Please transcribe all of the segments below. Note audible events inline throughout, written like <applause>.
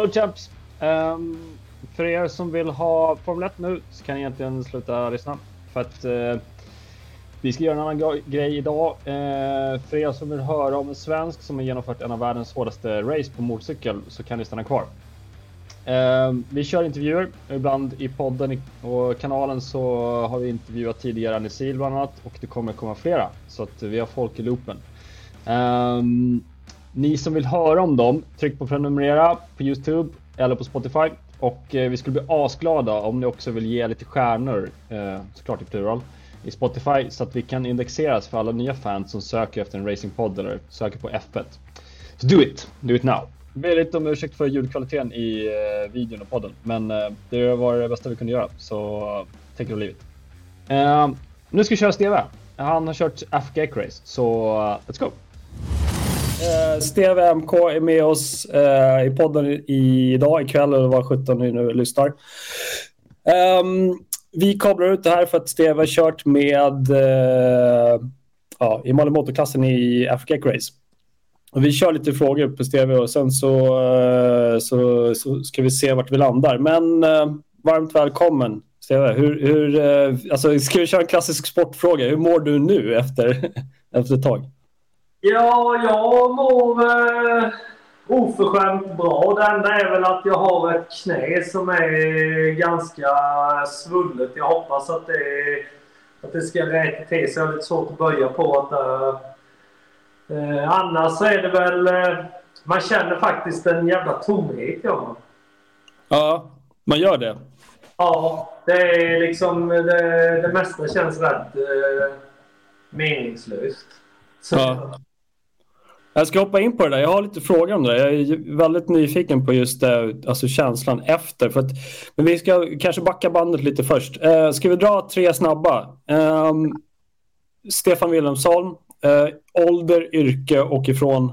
Hallå chaps! Um, för er som vill ha Formel 1 nu så kan ni egentligen sluta lyssna. För att uh, vi ska göra en annan grej idag. Uh, för er som vill höra om en svensk som har genomfört en av världens hårdaste race på motorcykel så kan ni stanna kvar. Uh, vi kör intervjuer. Ibland i podden och kanalen så har vi intervjuat tidigare Anesil bland annat och det kommer komma flera. Så att vi har folk i loopen. Um, ni som vill höra om dem, tryck på prenumerera på Youtube eller på Spotify. Och eh, vi skulle bli asglada om ni också vill ge lite stjärnor, eh, såklart i plural, i Spotify så att vi kan indexeras för alla nya fans som söker efter en racingpodd eller söker på F1. Så do it! Do it now! Jag ber lite om ursäkt för ljudkvaliteten i eh, videon och podden, men det var det bästa vi kunde göra, så take it or leave it. Uh, nu ska vi köra Steve. Han har kört FGX Race, så let's go! Eh, Steve MK är med oss eh, i podden idag, ikväll eller vad 17 ni nu lyssnar. Um, vi kablar ut det här för att Steve har kört med eh, ja, i Malmö Motorklassen i Africa Race. Och vi kör lite frågor på Steve och sen så, eh, så, så, ska vi se vart vi landar. Men eh, varmt välkommen Steve. Hur, hur, alltså, ska vi köra en klassisk sportfråga? Hur mår du nu efter, <laughs> efter ett tag? Ja, jag mår eh, oförskämt bra. Det enda är väl att jag har ett knä som är ganska svullet. Jag hoppas att det, att det ska rätta till sig. Jag har lite svårt att böja på att eh, Annars så är det väl... Eh, man känner faktiskt en jävla tomhet, man. Ja, man gör det. Ja, det är liksom... Det, det mesta känns rätt eh, meningslöst. Så. Ja. Jag ska hoppa in på det där. Jag har lite frågor om det. Jag är väldigt nyfiken på just det, alltså känslan efter. För att, men vi ska kanske backa bandet lite först. Uh, ska vi dra tre snabba? Um, Stefan Wilhelmsson, uh, ålder, yrke och ifrån?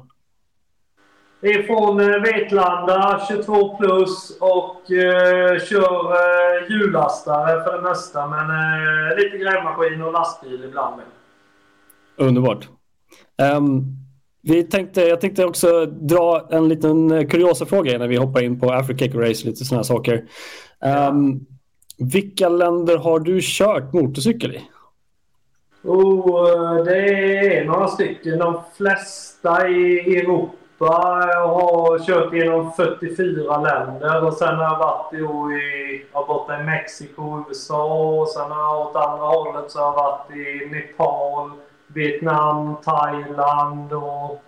Ifrån uh, Vetlanda, 22 plus och uh, kör uh, hjullastare för det mesta. Men uh, lite grävmaskin och lastbil ibland. Underbart. Um, vi tänkte, jag tänkte också dra en liten kuriosafråga kuriosa fråga innan vi hoppar in på Africa Race, lite sådana saker. Ja. Um, vilka länder har du kört motorcykel i? Oh, eh, det är några stycken. De flesta i Europa jag har kört genom 44 länder och sen har jag varit i, oh, borta i Mexiko, USA och sen har jag åt andra hållet så har jag varit i Nepal, Vietnam, Thailand och,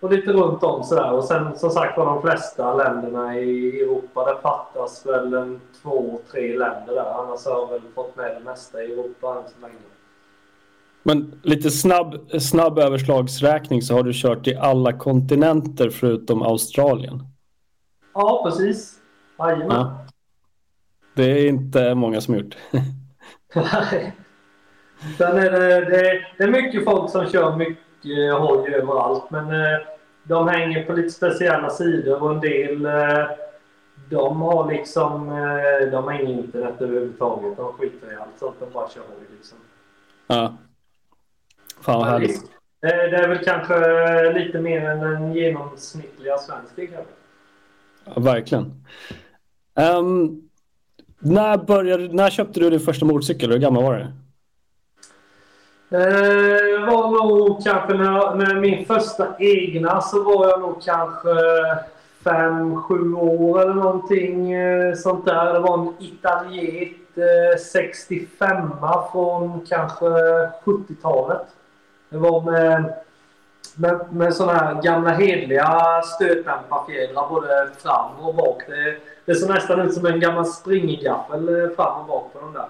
och lite runt om sådär. Och sen som sagt var de flesta länderna i Europa. Det fattas väl en två, tre länder där. Annars har jag väl fått med det mesta i Europa än så länge. Men lite snabb, snabb överslagsräkning så har du kört i alla kontinenter förutom Australien? Ja, precis. Jajamän. Ja. Det är inte många som gjort. <laughs> <laughs> Sen är det, det, det, är mycket folk som kör mycket hoj överallt. Men eh, de hänger på lite speciella sidor och en del eh, de har liksom eh, de har inget internet överhuvudtaget. De skiter i allt sånt. De bara kör hoj liksom. Ja. Fan vad härligt. Det, det är väl kanske lite mer än den genomsnittliga svensken kanske. Ja, verkligen. Um, när, började, när köpte du din första motorcykel? Hur gammal var du? Det eh, var nog kanske när, med min första egna så var jag nog kanske fem, sju år eller någonting eh, sånt där. Det var en Italiet eh, 65 från kanske 70-talet. Det var med, med, med sådana här gamla hedliga stötdämparfjädrar både fram och bak. Det, det såg nästan ut som en gammal springgaffel eh, fram och bak på de där.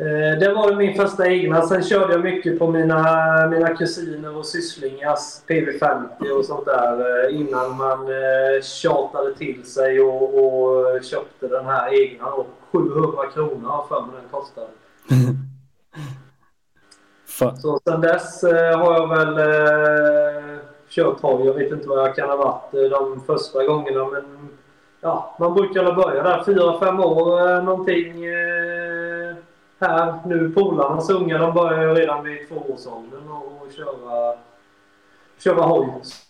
Eh, det var min första egna. Sen körde jag mycket på mina, mina kusiner och sysslingars PV50 och sånt där eh, innan man eh, tjatade till sig och, och köpte den här egna. 700 kronor har för mig den kostade. <laughs> Så sen dess har jag väl eh, kört hoj. Jag vet inte vad jag kan ha varit de första gångerna men ja, man brukar börja där 4-5 år någonting. Eh, här nu. Polarnas unga de börjar ju redan vid tvåårsåldern och, och köra, köra hoj.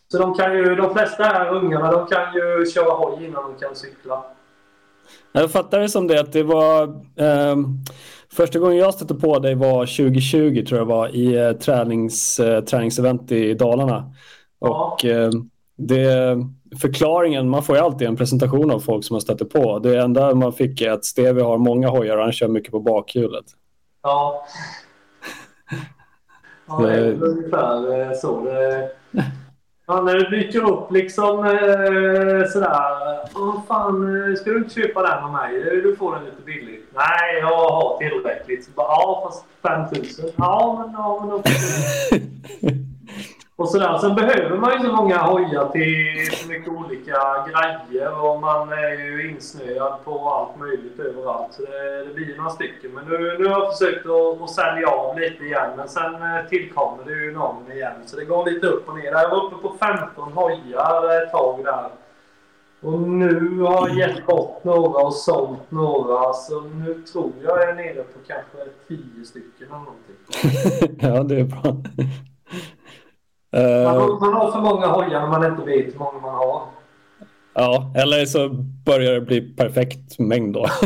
Så de, kan ju, de flesta här ungarna de kan ju köra hoj innan de kan cykla. Jag fattar det som det att det var eh, första gången jag stötte på dig var 2020 tror jag var i eh, tränings, eh, träningsevent i Dalarna. Ja. Och eh, det, förklaringen, man får ju alltid en presentation av folk som man stöter på. Det enda man fick är att Stevie har många hojar och han kör mycket på bakhjulet. Ja. Ja, det är ungefär eh, så. Det... Ja, när det dyker upp liksom eh, sådär. Åh fan, eh, ska du inte köpa den av mig? Du får den lite billigt. Nej, jag har tillräckligt. Så bara, ja, fast 5000. Ja, men, ja, men då <laughs> Och sådär. Sen behöver man ju så många hojar till så mycket olika grejer och man är ju insnöad på allt möjligt överallt. Så det, det blir några stycken. Men nu, nu har jag försökt att, att sälja av lite igen. Men sen eh, tillkommer det ju någon igen. Så det går lite upp och ner. Jag var uppe på 15 hojar ett tag där. Och nu har jag gett bort några och sålt några. Så nu tror jag jag är nere på kanske 10 stycken eller någonting. <laughs> ja, det är bra. Man Eh, har, man har för många hojar när man inte vet hur många man har. ja, eller så börjar det bli perfekt mängd då. <laughs>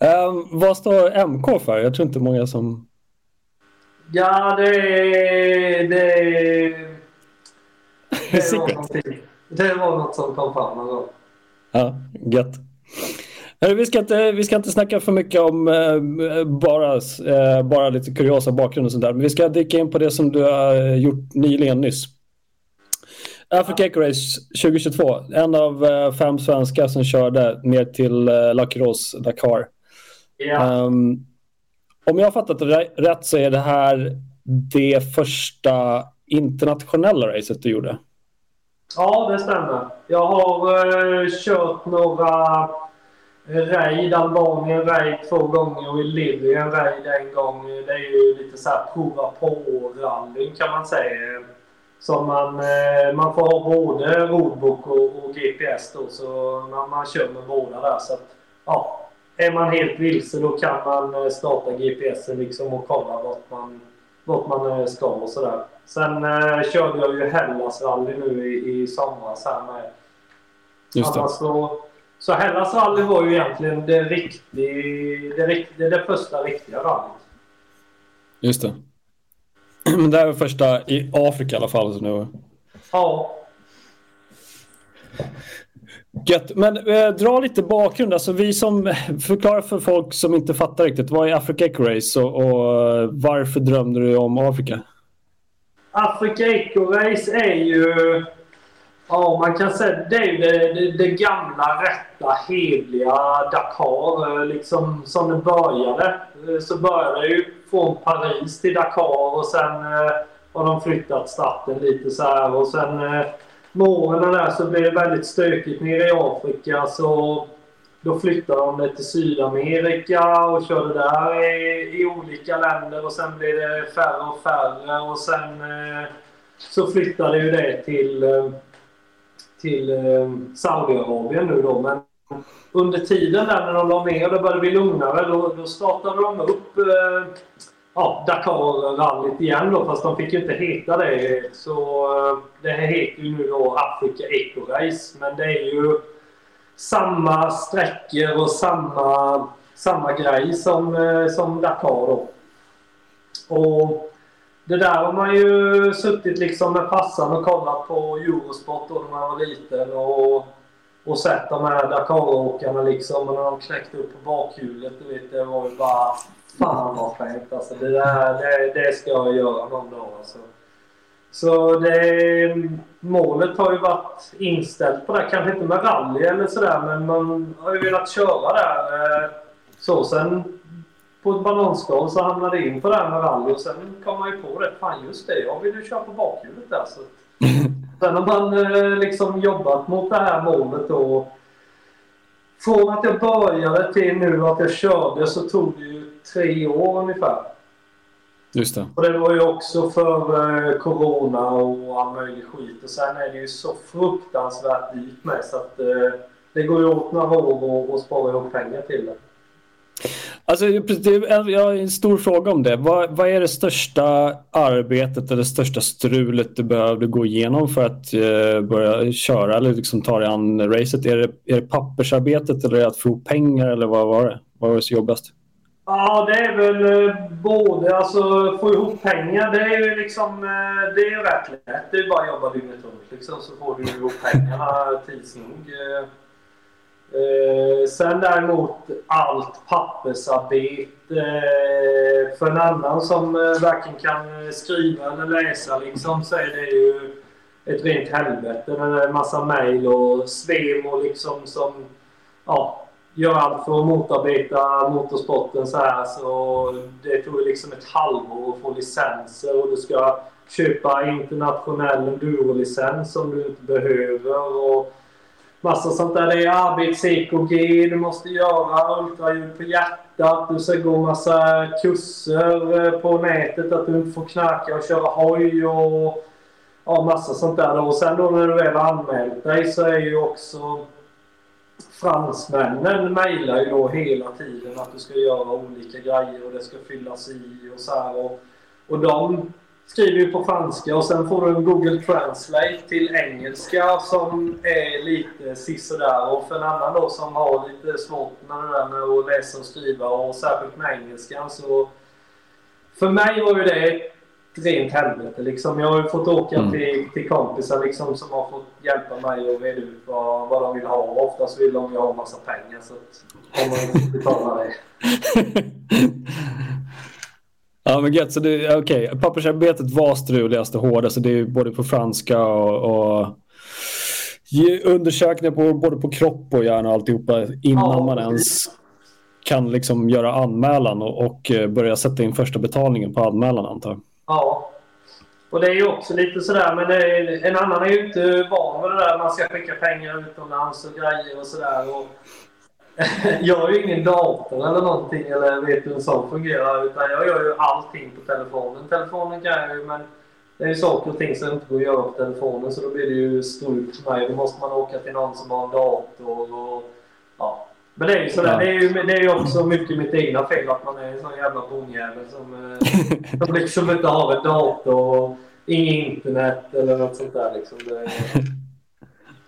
Eh, vad står MK för? Jag tror inte många som... Ja, det är... Det, är- <laughs> det var någonting. Det var något som kom fram någon gång. Ja, gött. Vi ska, inte, vi ska inte snacka för mycket om eh, bara, eh, bara lite kuriosa bakgrund och sånt där. Men vi ska dyka in på det som du har gjort nyligen nyss. Africa Eco Race 2022. En av eh, fem svenskar som körde ner till eh, Lakiros, Dakar. Ja. Ehm, om jag har fattat det rä- rätt så är det här det första internationella racet du gjorde. ja, det stämmer. Jag har eh, kört några raid, Albanien raid två gånger och i Libyen raid en gång. Det är ju lite så här prova på-rally kan man säga. Som man, eh, man får ha både roadbook och, och GPS då, så man, man kör med båda där. Så att, ja, är man helt vilse då kan man eh, starta GPSen liksom och kolla vart man, vart man eh, ska och sådär. Sen eh, körde jag ju Hellas rally nu i, i somras här med. Just det. Annars så, så Hellas rally var ju egentligen det, riktig, det, rikt- det, det första riktiga rallyt. Just det. <clears throat> Men det här var första i Afrika i alla fall. Så nu. Ja, Gött. Men eh, dra lite bakgrund. Alltså, vi som förklarar för folk som inte fattar riktigt. Vad är Africa Eco Race och, och varför drömde du om Afrika? Africa Eco Race är ju... Ja, man kan säga det är det, det, det gamla, rätta, hedliga Dakar. Eh, liksom som det började. Eh, så började det ju från Paris till Dakar och sen eh, har de flyttat starten lite så här. Och sen eh, med åren där så blev det väldigt stökigt nere i Afrika. Så då flyttade de det till Sydamerika och körde där i, i olika länder och sen blev det färre och färre och sen eh, så flyttade ju det till, eh, till eh, Saudiarabien nu då. Men under tiden där när de la ner och det började bli lugnare då, då startade de upp eh, ja, Dakar-rallyt igen då fast de fick ju inte heta det. Så eh, det här heter ju nu då Africa Eco Race men det är ju samma sträckor och samma, samma grej som, eh, som Dakar då. Och det där har man ju suttit liksom med farsan och kollat på Eurosport då när man var liten och, och sett de här Dakar-åkarna liksom och när de knäckte upp på bakhjulet. Du vet, det var ju bara fan vad fränt alltså. Det där, det, det ska jag göra någon dag alltså. Så det, målet har ju varit inställt på det. Kanske inte med rally eller sådär men man har ju velat köra där. Eh, så sen på ett bananskal så hamnade jag in på det här med rally och sen kom man ju på det. Fan just det, jag vill ju köra på bakhjulet där. Så. <laughs> Sen har man eh, liksom jobbat mot det här målet då. Från att jag började till nu att jag körde så tog det ju tre år ungefär. Just det. Och det var ju också för eh, Corona och all möjlig skit. Och sen är det ju så fruktansvärt dyrt med så att eh, det går ju åt några år och, och spara ihop pengar till det. Alltså, alltså, jag har en stor fråga om det. Vad, vad, är det största arbetet eller största strulet du behövde gå igenom för att eh, börja köra eller liksom ta dig an racet? Är det, är det pappersarbetet eller är det att få pengar eller vad var det? Vad var det så jobbigast? Ja, det är väl eh, både. Alltså få ihop pengar, det är ju liksom... Eh, det är rätt lätt. Det är bara att jobba dygnet runt liksom, så får du ihop pengarna tids nog. Eh. Eh, sen däremot allt pappersarbete eh, för en annan som eh, varken kan eh, skriva eller läsa liksom, så är det ju ett rent helvete. Det är en massa mejl och svem och liksom som ja, gör allt för att motarbeta motorsporten så här. Så det tog liksom ett halvår att få licenser och du ska köpa internationell endurolicens som du inte behöver. Och massa sånt där. Det är arbets-EKG du måste göra, ultraljud på hjärtat, du ska gå massa kurser eh, på nätet att du inte får knarka och köra hoj och ja, massa sånt där. Och sen då när du väl har anmält dig så är ju också fransmännen mejlar ju då hela tiden att du ska göra olika grejer och det ska fyllas i och så här. Och, och de skriver ju på franska och sen får du en Google Translate till engelska som är lite sisådär. Och för en annan då som har lite svårt med det där med att läsa och skriva och särskilt med engelskan så... För mig var ju det ett rent helvete liksom. Jag har ju fått åka mm. till, till kompisar liksom som har fått hjälpa mig att reda ut vad, vad de vill ha. Oftast vill de ju ha massa pengar så att om man inte betalar det. <laughs> Ja men gött, så det. Okay. Pappersarbetet var struligast och hårdast. Det är både på franska och, och undersökningar på både på kropp och hjärna och alltihopa innan ja, man ens kan liksom göra anmälan och, och, eh, börja sätta in första betalningen på anmälan antar jag. Ja. Och det är ju också lite sådär, men är, en annan är ju inte van med det där. Man ska skicka pengar utomlands och grejer och sådär. <laughs> jag har ju ingen dator eller någonting eller vet hur en sån fungerar utan jag gör ju allting på telefonen. Telefonen kan jag ju men det är ju saker och ting som inte går att göra på telefonen så då blir det ju strul för mig. Då måste man åka till någon som har en dator och ja. Men det är ju sådär, ja. det, är ju, det är ju också mycket mitt egna fel att man är en sån jävla bonjävel som, eh, <laughs> som liksom inte har en dator och inget internet eller något sånt där liksom. Det,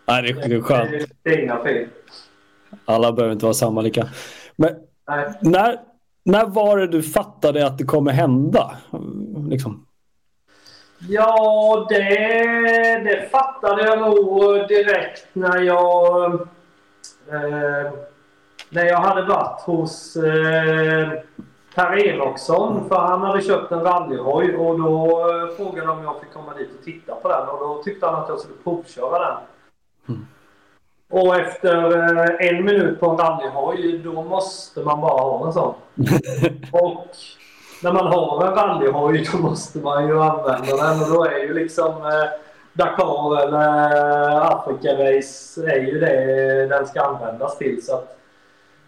Nej, <laughs> det är skönt. Det är egna fel. Alla behöver inte vara samma lika. Men när, när var det du fattade att det kommer hända? Liksom? Ja, det, det fattade jag nog direkt när jag... Eh, när jag hade varit hos eh, Per Enoksson. För han hade köpt en rallyhoj och då eh, frågade de om jag fick komma dit och titta på den. Och då tyckte han att jag skulle provköra den. Mm. Och efter eh, en minut på en rallyhoj, då måste man bara ha en sån. <laughs> och när man har en rallyhoj, då måste man ju använda den. Och då är ju liksom eh, Dakar eller eh, Afrika-race är ju det den ska användas till. Så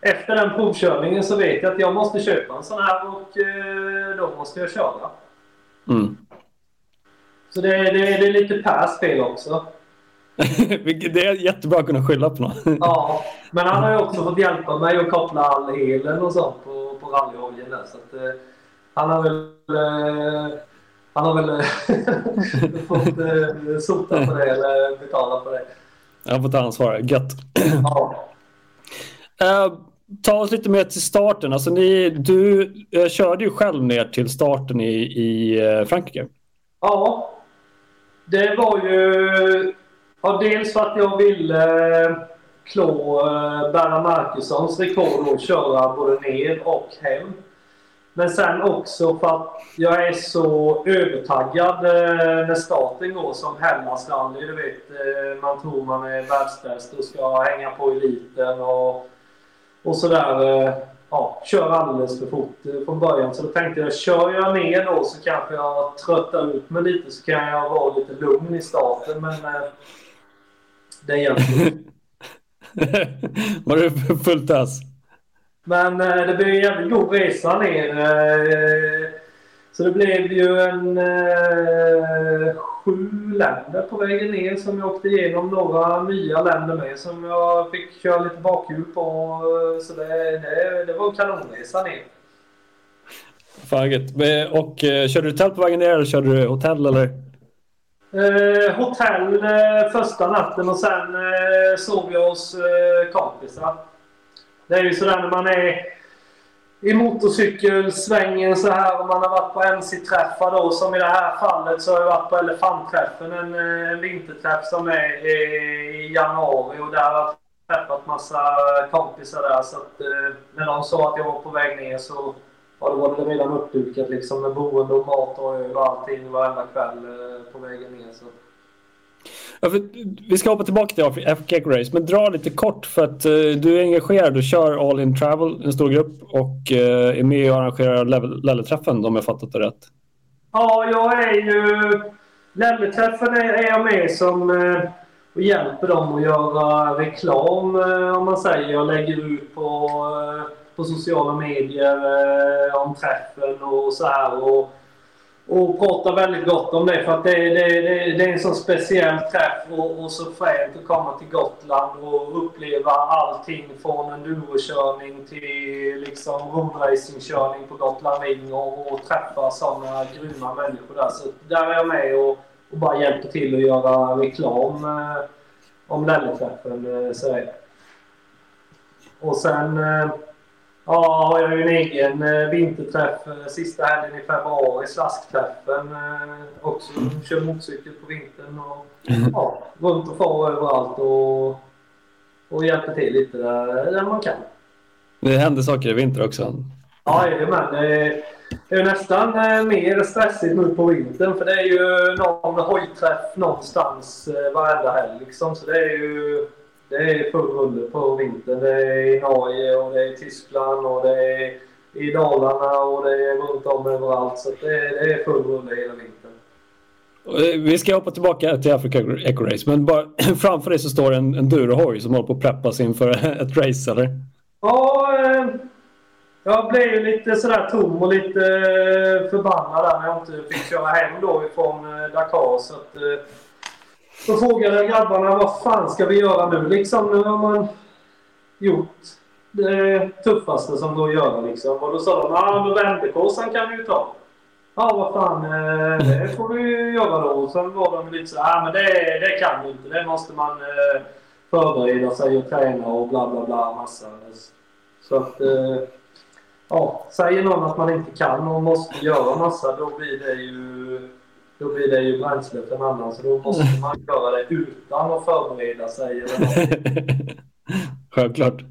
efter den provkörningen så vet jag att jag måste köpa en sån här och då måste jag köra. Mm. Så det, det, det är lite Pers fel också. <laughs> det är jättebra att kunna skylla på något. ja, men han har ju också fått hjälpa mig att koppla all elen och sånt på, på rallyhojen där. Så att, eh, han har väl, eh, han har väl eh, <laughs> fått eh, sota på det eller betala på det. Jag får ta ansvar. Gött. ja. Uh, <clears throat> ta oss lite mer till starten. Alltså ni, du uh, körde ju själv ner till starten i, i uh, Frankrike. Ja, det var ju Ja, dels för att jag ville eh, klå eh, Berra Markussons rekord och köra både ner och hem. Men sen också för att jag är så övertaggad eh, när starten går som Hellas. Du vet, eh, man tror man är världsbäst och ska hänga på eliten och, och sådär. Eh, ja, kör alldeles för fort eh, från början. Så då tänkte jag, kör jag ner då så kanske jag tröttar ut mig lite så kan jag vara lite lugn i starten. Men det egentligen. <laughs> Var det fullt ös? Men eh, det blev en jävligt god resa ner. Eh, så det blev ju en eh, sju länder på vägen ner som jag åkte igenom. Några nya länder med som jag fick köra lite bakhjul på. Så det, det, det var en kanonresa ner. Fan. Och eh, körde du tält på vägen ner eller körde du hotell eller? Eh, hotell eh, första natten och sen eh, sov jag hos eh, kompisar. Det är ju sådär när man är i motorcykelsvängen så här och man har varit på MC-träffar då. Som i det här fallet så har jag varit på Elefantträffen, en, en vinterträff som är eh, i januari och där har jag träffat massa kompisar där. Så att, eh, när de sa att jag var på väg ner så ja, då var det redan uppdukat liksom med boende och mat och öl och allting varenda kväll eh, på vägen ner. Så. Ja, vi ska hoppa tillbaka till FK Race, men dra lite kort för att uh, du är engagerad och kör All In Travel, en stor grupp, och uh, är med och arrangerar Lelle-träffen om jag fattat det rätt. Ja, jag är ju... Lelle-träffen är, är jag med som uh, och hjälper dem att göra reklam, om man säger. Jag lägger ut på, på sociala medier eh, om träffen och så här. Och, och pratar väldigt gott om det för att det, det, det, det är en så speciell träff och, och, så fränt att komma till Gotland och uppleva allting från endurokörning till liksom roadracingkörning på Gotland Ring och, och träffa sådana grymma människor där. Så där är jag med och, och bara hjälper till att göra reklam eh, om Lelle-träffen. Eh, och sen eh, Ja, har jag ju en egen eh, vinterträff eh, sista helgen i februari, Slaskträffen. Eh, också kör motorcykel på vintern och mm. ja, runt och far överallt och, och hjälper till lite där, där man kan. Det händer saker i vinter också? Ja, jajamän. Det är nästan mer stressigt nu på vintern för det är ju någon hojträff någonstans varenda helg liksom. Så det är ju det är full rulle på vintern. Det är i Norge och det är i Tyskland och det är i Dalarna och det är runt om överallt. Så det är, det är full rulle hela vintern. Eh, vi ska hoppa tillbaka till Africa Eco Race, men bara <clears throat> framför dig så står en, en Durohoj som håller på att preppas inför <laughs> ett race, eller? Ja, eh, jag blev ju lite sådär tom och lite eh, förbannad där när jag inte fick köra hem då ifrån Dakar. Så att, då frågade jag grabbarna vad fan ska vi göra nu liksom? Nu har man gjort det tuffaste som går att göra liksom. Och då sa de ja men vändekorsen kan vi ju ta. Ja vad fan eh, det får vi ju göra då. Och sen var de lite så ja men det, det kan vi inte. Det måste man eh, förbereda sig och träna och bla bla bla massa. Så att eh, ja, säger någon att man inte kan och måste göra massa då blir det ju då blir det ju bränsle för en annan. Så då måste <laughs> man göra det utan att förbereda sig. <laughs> Självklart.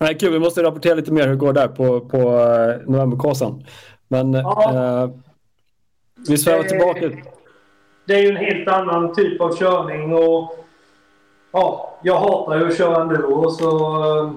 Nej, kul, vi måste rapportera lite mer hur det går där på, på uh, novemberkåsan. Men ja. uh, vi svävar tillbaka. Det är ju en helt annan typ av körning och ja, jag hatar ju att köra enduro så uh,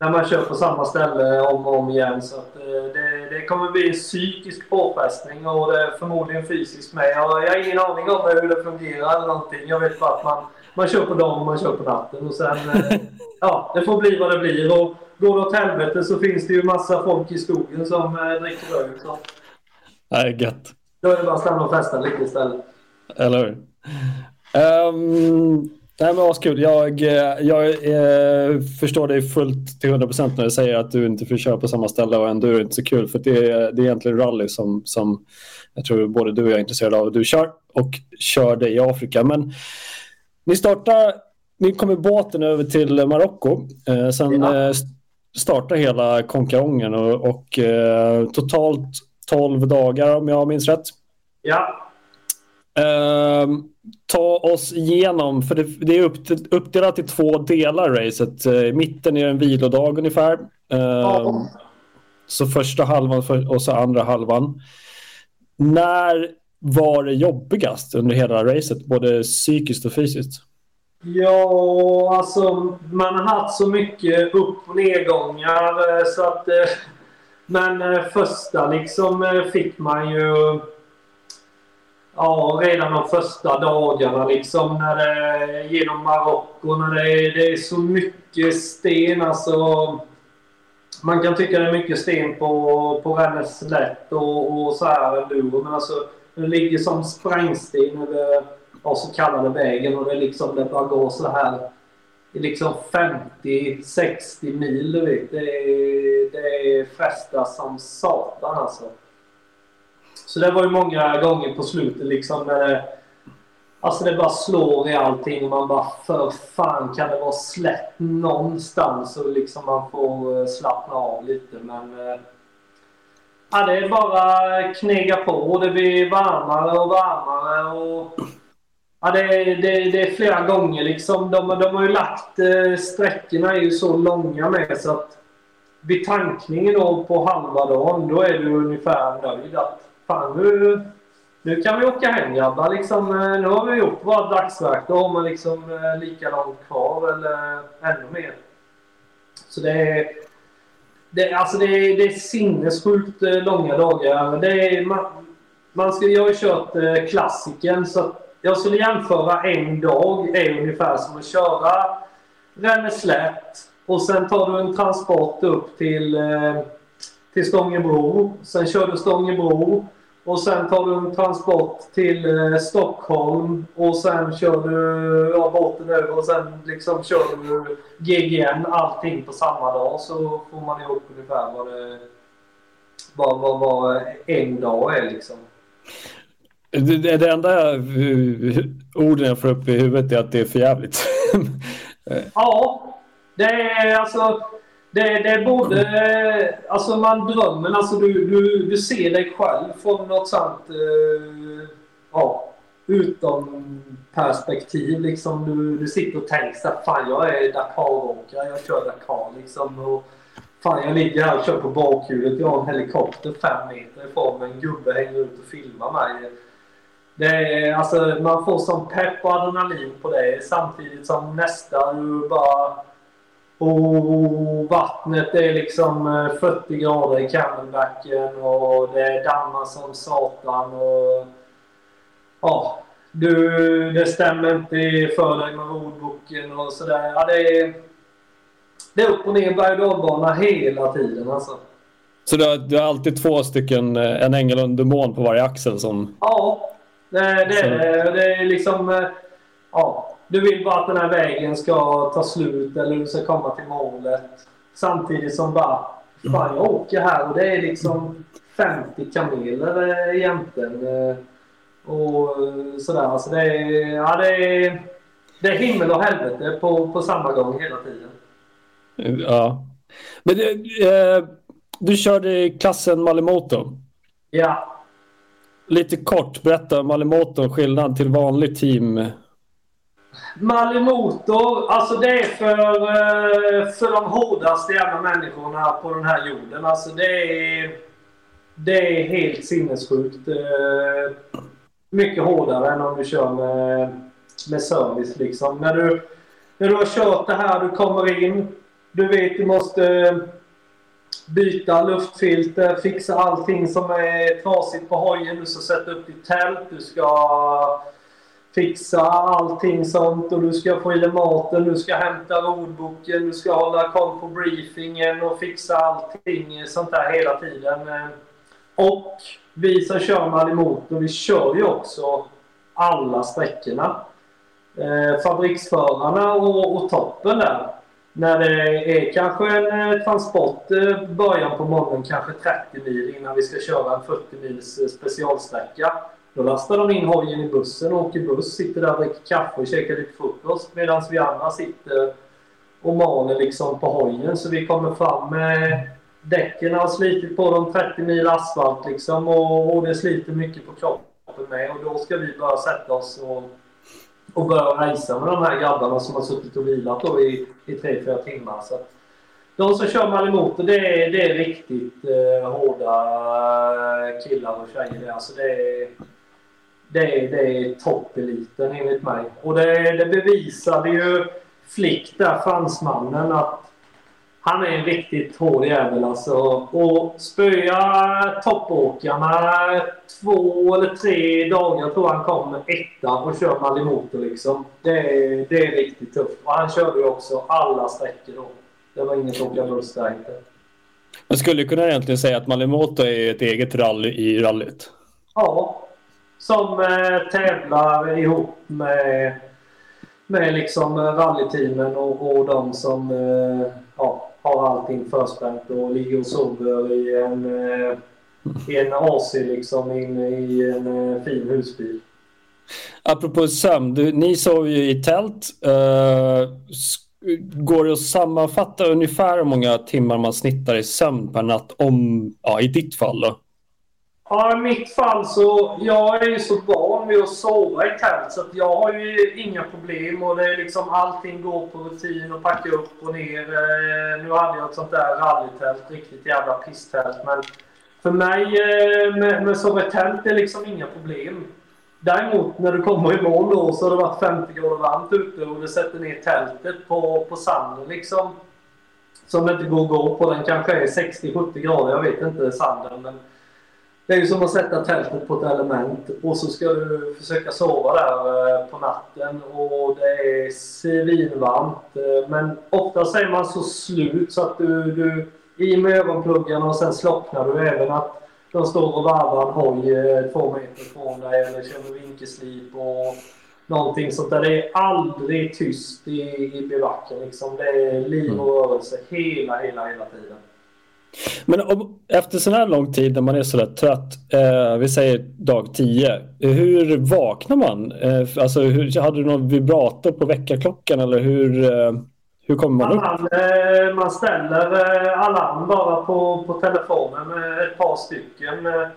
när man kör på samma ställe om och om igen. Så att, det, det kommer bli en psykisk påfrestning och det är förmodligen fysiskt med. Jag, jag har ingen aning om hur det fungerar eller någonting. Jag vet bara att man, man kör på dagen och man kör på natten. Och sen, eh, <laughs> ja, det får bli vad det blir. Och går det åt helvete så finns det ju massa folk i skogen som eh, dricker öl. Så. Nej, gött. Då är det bara att stanna och festa lite istället. Eller hur? Um, Nej, men askul. Jag, jag eh, förstår dig fullt till 100 procent när du säger att du inte får köra på samma ställe och ändå är det inte så kul. För det är, det är egentligen rally som, som jag tror både du och jag är intresserade av. Du kör och kör det i Afrika. Men ni startar, ni kommer båten över till Marocko. Eh, sen ja. eh, startar hela konkarongen och, och eh, totalt 12 dagar om jag minns rätt. Ja. Ta oss igenom, för det, det är upp, uppdelat i två delar racet. I mitten är det en vilodag ungefär. Uh, oh. Så första halvan och så andra halvan. När var det jobbigast under hela racet, både psykiskt och fysiskt? Ja, alltså man har haft så mycket upp och nedgångar så att... Eh, men eh, första liksom eh, fick man ju Ja, redan de första dagarna liksom när det, genom Marocko när det, det är så mycket sten alltså. Man kan tycka det är mycket sten på, på Rennes lätt och, och så här enduro men alltså Det ligger som sprängsten över vad så kallade vägen och det är liksom det bara går så här i liksom 50-60 mil du vet. Det är, det är som satan alltså. Så det var ju många gånger på slutet liksom när det Alltså det bara slår i allting och man bara för fan kan det vara slätt någonstans och liksom man får eh, slappna av lite men... Eh, ja, det är bara knega på och det blir varmare och varmare och... Ja, det, är, det, det är flera gånger liksom. De, de har ju lagt... Eh, sträckorna är ju så långa med så att vid tankningen då på halva dagen då är du ungefär nöjd att fan nu nu kan vi åka hem grabbar. Liksom, eh, nu har vi gjort vårt dagsverk. Då har man liksom eh, lika långt kvar eller eh, ännu mer. Så det är, det, alltså det är, det är sinnessjukt långa dagar. Det är, man, man ska, jag har ju kört klassiken så jag skulle jämföra en dag är ungefär som att köra Ränneslätt och sen tar du en transport upp till, till Stångebro. Sen kör du Stångebro och sen tar du en transport till eh, Stockholm och sen kör du ja, båten över och sen liksom kör du GGN allting på samma dag så får man ihop ungefär vad det vad, vad, vad en dag är liksom. Det, det enda orden jag får upp i huvudet är att det är för jävligt. <laughs> ja, det är alltså det, det är både, alltså man drömmer, alltså du, du, du ser dig själv från något sånt, eh, ja, utom perspektiv liksom. Du, du sitter och tänker så fan jag är Dakar-åkare. jag kör Dakar liksom. Och, fan jag ligger här och kör på bakhjulet, jag har en helikopter fem meter ifrån mig, en gubbe hänger ut och filmar mig. Det är, alltså, man får sån pepp och adrenalin på det samtidigt som nästa du bara och vattnet är liksom 40 eh, grader i Camelbacken och det dammar som satan. Och, ja, du, det stämmer inte för dig med rodboken och sådär. Ja, det, är, det är upp och ner berg och hela tiden alltså. Så du har, du har alltid två stycken, eh, en ängel och en demon på varje axel som... Ja, det, det, är, det är liksom... Eh, ja, du vill bara att den här vägen ska ta slut eller du ska komma till målet. Samtidigt som bara, fan jag åker här och det är liksom 50 kameler eh, egentligen. Eh, och sådär. Alltså det är, ja, det är, det är himmel och helvete på, på samma gång hela tiden. Ja. Men eh, du körde i klassen Malimoto. Ja. Lite kort, berätta Malimoto, skillnad till vanlig team Malimotor, alltså det är för, eh, för de hårdaste jävla människorna på den här jorden. Alltså det är, det är helt sinnessjukt. Eh, mycket hårdare än om du kör med, med service liksom. När du, när du har kört det här, du kommer in. Du vet du måste eh, byta luftfilter, fixa allting som är trasigt på hojen. Du ska sätta upp ditt tält, du ska fixa allting sånt och du ska få i dig maten, du ska hämta ordboken, du ska hålla koll på briefingen och fixa allting sånt där hela tiden. Eh, och vi som kör Malimoto, vi kör ju också alla sträckorna. Eh, fabriksförarna och, och toppen där. När det är kanske en eh, transport eh, början på morgonen, kanske 30 mil innan vi ska köra en 40 mils eh, specialsträcka. Då lastar de in hojen i bussen och åker buss, sitter där och dricker kaffe och käkar lite frukost medan vi andra sitter och maler liksom på hojen. Så vi kommer fram med däcken har slitit på dem 30 mil asfalt liksom och, och det sliter mycket på kroppen med och då ska vi börja sätta oss och, och börja racea med de här grabbarna som har suttit och vilat då i, i 3-4 timmar. Så de som kör Malimoto det är, det är riktigt eh, hårda eh, killar och tjejer. Alltså det är, det är, det är toppeliten enligt mig. Och det, det bevisade ju Flick där, fransmannen, att han är en riktigt hård jävel alltså. Och spöa toppåkarna två eller tre dagar tror han kom etta och kör Malimoto liksom. Det är, det är riktigt tufft. Och han körde ju också alla sträckor då. Det var inget att åka buss där inte. Man skulle kunna egentligen säga att Malimoto är ett eget rally i rallyt. Ja, som eh, tävlar ihop med, med liksom eh, rallyteamen och, och de som eh, ja, har allting förspänt och ligger och sover i en, eh, i en AC liksom inne i en eh, fin husbil. Apropå sömn, du, ni sov ju i tält. Uh, går det att sammanfatta ungefär hur många timmar man snittar i sömn per natt om, ja, i ditt fall då? Ja, i mitt fall så, jag är ju så van vid att sova i tält så att jag har ju inga problem och det är liksom allting går på rutin och packa upp och ner. Eh, nu hade jag ett sånt där rallytält, riktigt jävla pisstält men för mig eh, med, med sova i tält är liksom inga problem. Däremot när du kommer imorgon då så har det varit 50 grader varmt ute och du sätter ner tältet på, på sanden liksom. Som det inte går att gå på. Den kanske är 60-70 grader, jag vet inte sanden. Men det är ju som att sätta tältet på ett element och så ska du försöka sova där eh, på natten och det är svinvarmt. Eh, men ofta är man så slut så att du, du i med ögonpluggarna och sen slocknar du även att de står och varvar en hoj eh, två meter från dig eller känner vinkelslip och någonting sånt där. Det är aldrig tyst i, i bivacken liksom. Det är liv och mm. rörelse hela, hela, hela tiden. Men om, efter så här lång tid när man är så där trött, eh, vi säger dag 10, hur vaknar man? Eh, alltså, hur, hade du någon vibrator på väckarklockan eller hur, eh, hur kommer man upp? Man, eh, man ställer eh, alarm bara på, på telefonen, ett par stycken. Eh,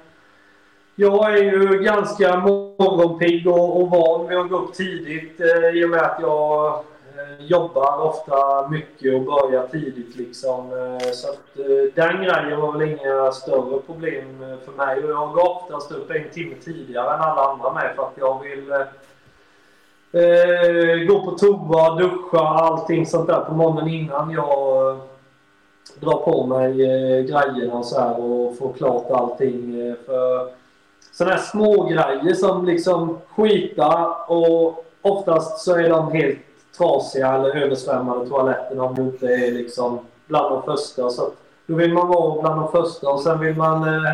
jag är ju ganska morgonpigg och, och van vid att gå upp tidigt eh, i och med att jag Eh, jobbar ofta mycket och börjar tidigt liksom. Eh, så att eh, den grejen var väl inga större problem för mig. Och jag går oftast upp en timme tidigare än alla andra med för att jag vill Eh, gå på toa, duscha, allting sånt där på morgonen innan jag drar på mig eh, grejerna och så här och får klart allting. För sådana här små grejer som liksom skita och oftast så är de helt trasiga eller översvämmade toaletten om det inte är liksom bland de första. Så då vill man vara bland de första och sen vill man eh,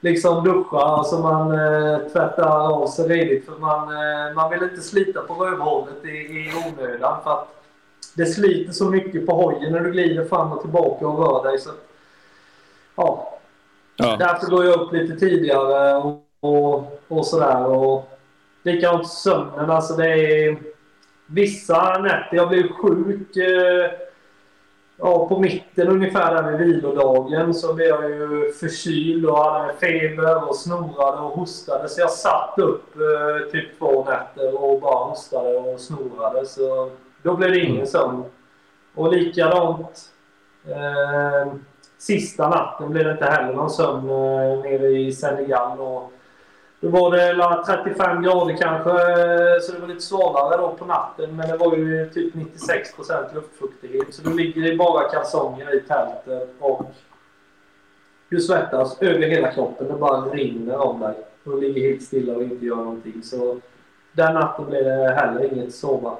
liksom duscha så man eh, tvättar av sig redigt. För man, eh, man vill inte slita på rövhålet i, i onödan. För att det sliter så mycket på hojen när du glider fram och tillbaka och rör dig. Så att, ja. ja. Därför går jag upp lite tidigare och, och, och sådär. Och likadant sömnen. Alltså det är vissa nätter. Jag blev sjuk. Eh, ja, på mitten ungefär där vid vilodagen så blev jag ju förkyld och hade feber och snorade och hostade. Så jag satt upp eh, typ två nätter och bara hostade och snorade. Så då blev det ingen mm. sömn. Och likadant eh, sista natten blev det inte heller någon sömn eh, nere i Senegal. Och då var det 35 grader kanske, så det var lite svårare då på natten. Men det var ju typ 96% luftfuktighet. Så du ligger i bara kalsonger i tältet och du svettas över hela kroppen. Det bara rinner om dig. Du ligger helt stilla och inte gör någonting. Så den natten blev det heller inget sova.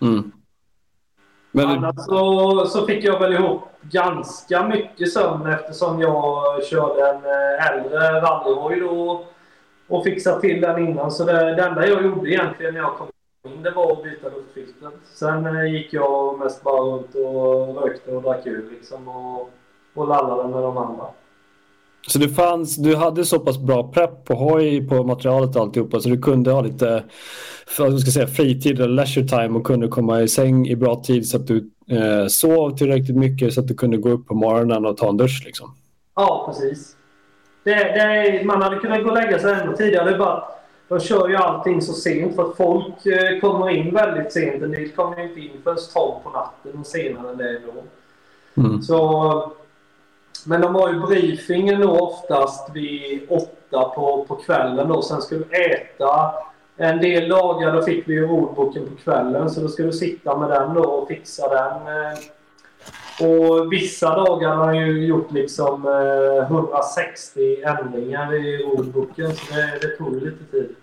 Mm. Men... Annars så, så fick jag väl ihop ganska mycket sömn eftersom jag körde en eh, äldre rallyhoj då och fixat till den innan. Så det, det enda jag gjorde egentligen när jag kom in det var att byta luftfiltret. Sen eh, gick jag mest bara runt och rökte och drack öl liksom och, och lallade med de andra. Så det fanns, du hade så pass bra prepp på hoj, på materialet och alltihopa så du kunde ha lite för, ska säga, fritid eller leisure time och kunde komma i säng i bra tid så att du eh, sov tillräckligt mycket så att du kunde gå upp på morgonen och ta en dusch liksom? Ja, precis. Det, det, man hade kunnat gå och lägga sig ännu tidigare. Är bara de kör ju allting så sent för att folk eh, kommer in väldigt sent. En del kommer inte in förrän 12 på natten och senare än det då. Mm. Så, men de har ju briefingen då oftast vid 8 på, på kvällen då. Sen ska du äta. En del dagar då fick vi ju ordboken på kvällen så då ska du sitta med den då och fixa den. Eh, och vissa dagar har jag ju gjort liksom eh, 160 ändringar i ordboken så det, det tog lite tid.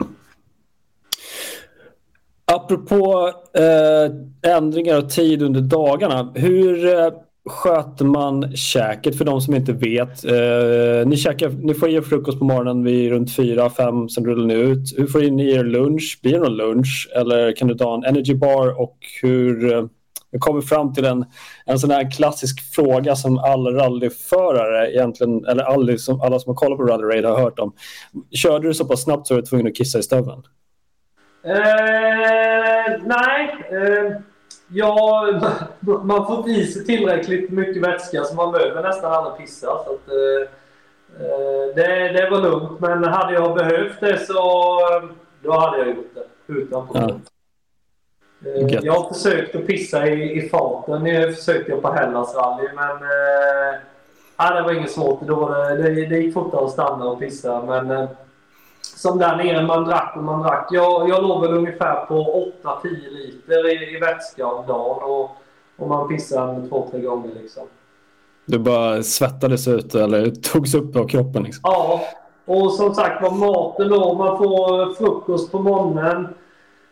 Apropå eh, ändringar och tid under dagarna. Hur, eh, sköter man käket för de som inte vet? Eh, ni, käkar, ni får i er frukost på morgonen vid runt 4-5, sen rullar ni ut. Hur får ni i er lunch? Blir det någon lunch? Eller kan du ta en energy bar? Och hur... Eh, Eh, jag kommer fram till en, en sån här klassisk fråga som alla rallyförare egentligen, eller alla som, alla som har kollat på Rally Raid har hört om. Körde du så pass snabbt så var du tvungen att kissa i stöveln? Eh, nej. Eh, ja, <laughs> man får i sig tillräckligt mycket vätska så man behöver nästan aldrig pissa. Så att, eh, eh, det, det var lugnt. Men hade jag behövt det så då hade jag gjort det. Utan problem. Ja. Eh, jag har försökt att pissa i, i farten. Det försökte jag på Hellas rally men eh, det var inget svårt. Då var det, det, det gick fortare att stanna och pissa. Men eh, som där nere, man drack och man drack. Jag, jag låg väl ungefär på 8-10 liter i, i vätska om dagen och, och man pissade två, tre gånger liksom. Du bara svettades ut eller togs upp av kroppen? Liksom. Ja, och som sagt var maten då. Man får frukost på morgonen.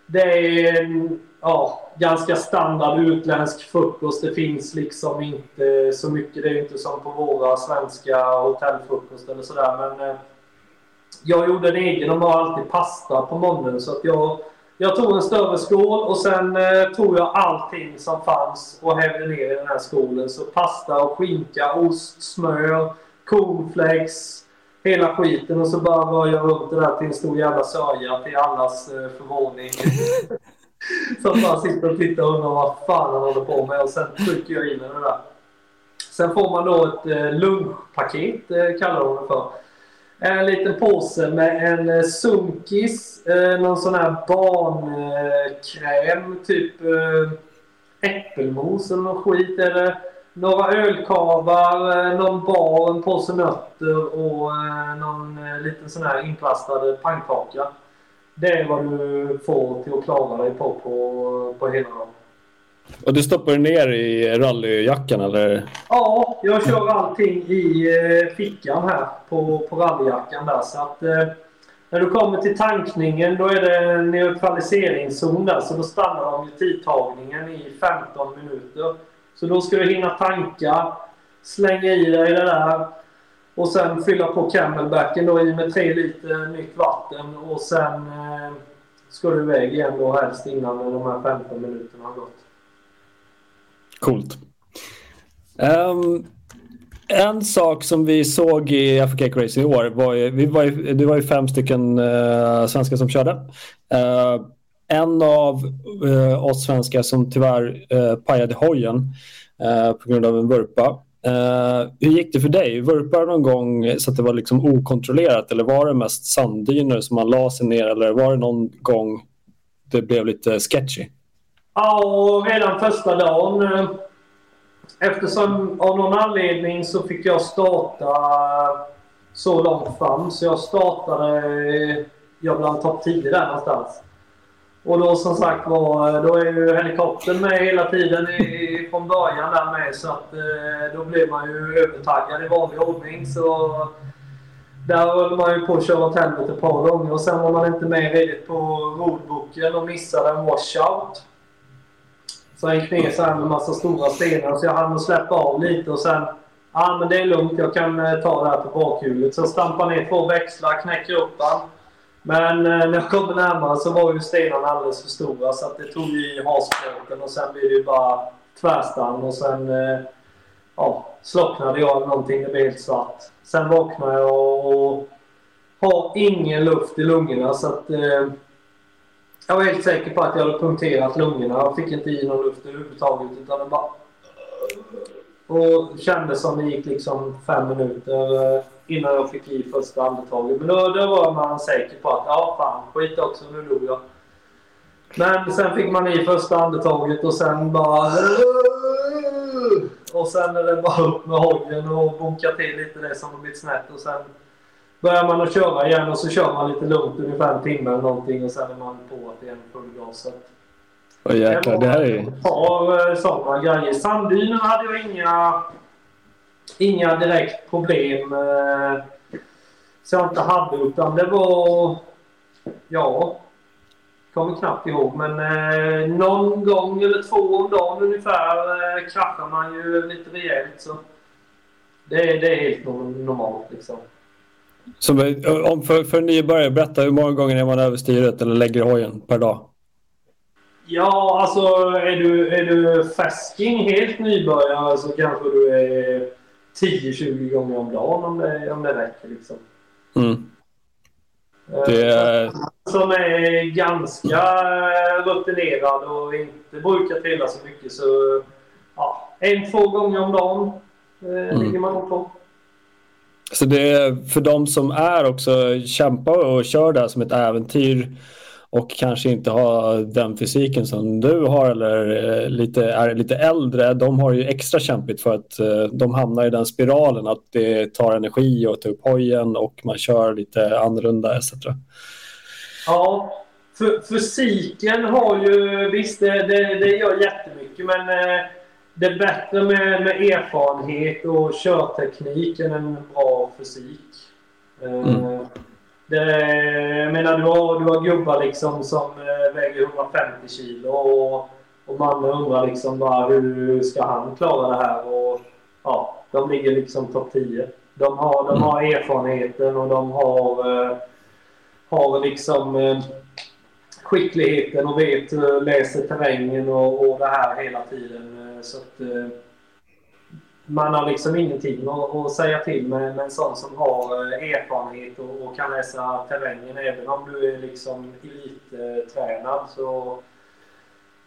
Det är ja, ganska standard utländsk frukost. Det finns liksom inte så mycket. Det är inte som på våra svenska hotellfrukost eller sådär. Men eh, jag gjorde en egen och har alltid pasta på morgonen. Så att jag, jag tog en större skål och sen eh, tog jag allting som fanns och hävde ner i den här skålen. Så pasta och skinka, ost, smör, cornflakes, hela skiten. Och så bara var jag runt det där till en stor jävla sörja till allas eh, förvåning. <laughs> Som bara sitter och tittar och undrar vad fan han håller på med och sen trycker jag in den där. Sen får man då ett eh, lunchpaket, eh, kallar de det för. En liten påse med en eh, sunkis, någon sån här barnkräm, typ äppelmos eller någon skit. Eller några ölkavar, någon bar, en påse nötter och någon liten sån här inplastad pannkaka. Det är vad du får till att klara dig på på, på hela dagen. Och du stoppar ner i rallyjackan eller? Ja, jag kör allting i eh, fickan här på, på rallyjackan där. Så att, eh, när du kommer till tankningen då är det en neutraliseringszon där. Så då stannar de ju tidtagningen i 15 minuter. Så då ska du hinna tanka, slänga i dig det där och sen fylla på camelbacken då i med tre liter nytt vatten och sen eh, ska du iväg igen då helst innan de här 15 minuterna har gått. Coolt. Um, en sak som vi såg i Africa Race i år var ju, vi var ju, det var ju fem stycken uh, svenskar som körde. Uh, en av uh, oss svenskar som tyvärr uh, pajade hojen på grund av en vurpa. Eh, hur gick det för dig? Vurpade någon gång så att det var liksom okontrollerat eller var det mest sanddyner som man la sig ner eller var det någon gång det blev lite sketchy? Ja, och redan första dagen. Eh, eftersom av någon anledning så fick jag starta eh, så långt fram. Så jag startade jag bland topp 10 där någonstans. Och då som sagt var, då är ju helikoptern med hela tiden i, från början där med. Så att eh, då blir man ju övertaggad i vanlig ordning. Så där höll man ju på att köra åt helvete ett par gånger. Och sen var man inte med riktigt på roadbooken och missade en washout. Så jag gick ner så här med massa stora stenar så jag hann släppa av lite och sen... Ja men det är lugnt, jag kan eh, ta det här på bakhjulet. Så jag stampar ner två växlar, knäcker upp den. Men eh, när jag kom närmare så var ju stenarna alldeles för stora så att det tog i hasplåten och sen blev det ju bara tvärstann och sen... Eh, ja, slocknade jag eller någonting, det blev helt svart. Sen vaknade jag och har ingen luft i lungorna så att... Eh, jag var helt säker på att jag hade punkterat lungorna. Jag fick inte i någon luft överhuvudtaget. Utan det bara... Och kändes som det gick liksom fem minuter eh, innan jag fick i första andetaget. Men då, då var man säker på att ja, fan, skit också, nu dog jag. Men sen fick man i första andetaget och sen bara... Och sen är det bara upp med hojen och bunka till lite det som har blivit snett och sen börjar man att köra igen och så kör man lite lugnt ungefär en timme eller någonting och sen är man på att igen full gas. Åh jäklar, det här är ju... Ett par eh, sådana grejer. Sanddynerna hade jag inga, inga direkt problem eh, så jag inte hade utan det var... Ja. kommer knappt ihåg, men eh, någon gång eller två om dagen ungefär eh, kraschar man ju lite rejält. Så det, är, det är helt normalt liksom. Så om för, för nybörjare, berätta hur många gånger är man över styret eller lägger hojen per dag? Ja, alltså är du, är du färsking, helt nybörjare, så kanske du är 10-20 gånger om dagen om det, om det räcker. Liksom. Mm. Det är... Som är ganska rutinerad och inte brukar trilla så mycket så ja, en, två gånger om dagen eh, mm. ligger man nog på. Så det är för de som är också kämpar och kör det här som ett äventyr och kanske inte har den fysiken som du har eller eh, lite, är lite äldre, de har ju extra kämpigt för att eh, de hamnar i den spiralen att det tar energi att ta upp hojen och man kör lite annorlunda etc. Ja, fysiken har ju, visst det, det, det gör jättemycket men eh, det är bättre med, med erfarenhet och körteknik än en bra fysik. Mm. Jag menar, du har, du har gubbar liksom som eh, väger 150 kilo och, och man undrar liksom bara hur ska han klara det här? Och, ja, de ligger liksom topp 10. De har, de mm. har erfarenheten och de har, eh, har liksom eh, skickligheten och vet, läser terrängen och, och det här hela tiden. Så att, man har liksom ingenting att, säga till med, med en sån som har eh, erfarenhet och, och kan läsa terrängen. Även om du är liksom elittränad så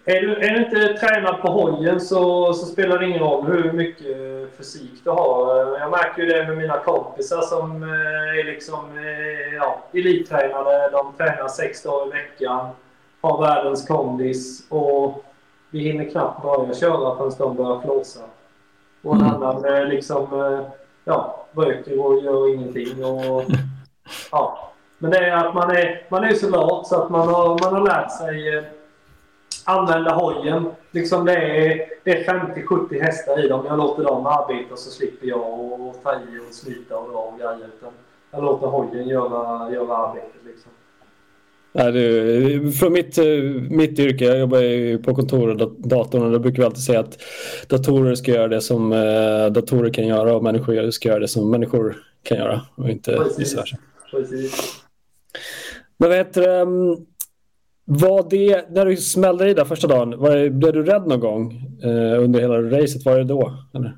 är du, är du inte tränad på hojen så, så spelar det ingen roll hur mycket fysik du har. Jag märker ju det med mina kompisar som eh, är liksom eh, ja, elittränade. De tränar sex dagar i veckan, har världens kondis och vi hinner knappt börja köra förrän de börjar flåsa. Och en mm. annan liksom, eh, ja, röker och gör ingenting. Och, <laughs> ja. Men det är att man är, man är så lat så att man har, man har lärt sig eh, använda hojen. Liksom det är, är 50-70 hästar i dem. Jag låter dem arbeta så slipper jag och ta i och slita och dra och grejer. Jag låter hojen göra, göra arbetet liksom. Nej, det, från mitt, mitt yrke, jag jobbar ju på kontor och datorn och då brukar vi alltid säga att datorer ska göra det som eh, datorer kan göra och människor ska göra det som människor kan göra och inte vice versa. Men vad heter det, mm, var det, när du smällde i där första dagen, var, blev du rädd någon gång eh, under hela racet? Var det då? Eller?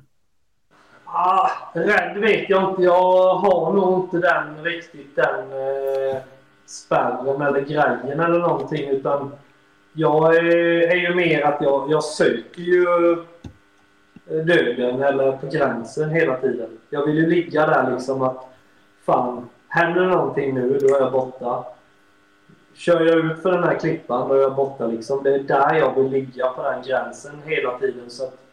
Ah, rädd vet jag inte. Jag har nog inte den riktigt den eh spärren eller grejen eller någonting. Utan jag är, är ju mer att jag, jag söker ju eh, döden eller på gränsen hela tiden. Jag vill ju ligga där liksom att fan, händer någonting nu då är jag borta. Kör jag ut för den här klippan då är jag borta liksom. Det är där jag vill ligga på den gränsen hela tiden. Så att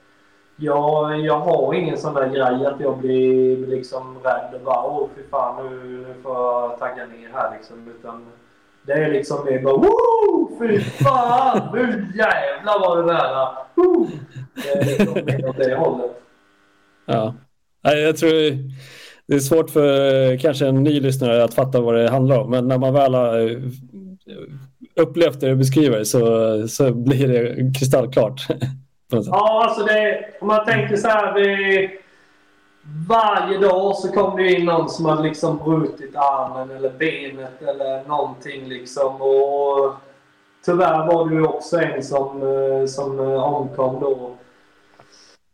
jag, jag har ingen sån där grej att jag blir liksom rädd och bara åh fy fan nu, nu får jag tagga ner här liksom. Utan det är liksom mer bara woo! Fy fan! Nu jävlar var det nära! Woo! Det är liksom mer åt det hållet. Ja. Jag tror det är svårt för kanske en ny lyssnare att fatta vad det handlar om. Men när man väl har eh, upplevt det du beskriver så, så blir det kristallklart. <laughs> Alltså. Ja, alltså det, om man tänker så här. Det, varje dag så kom det in någon som hade liksom brutit armen eller benet eller någonting liksom. Och tyvärr var det ju också en som, eh, som eh, omkom då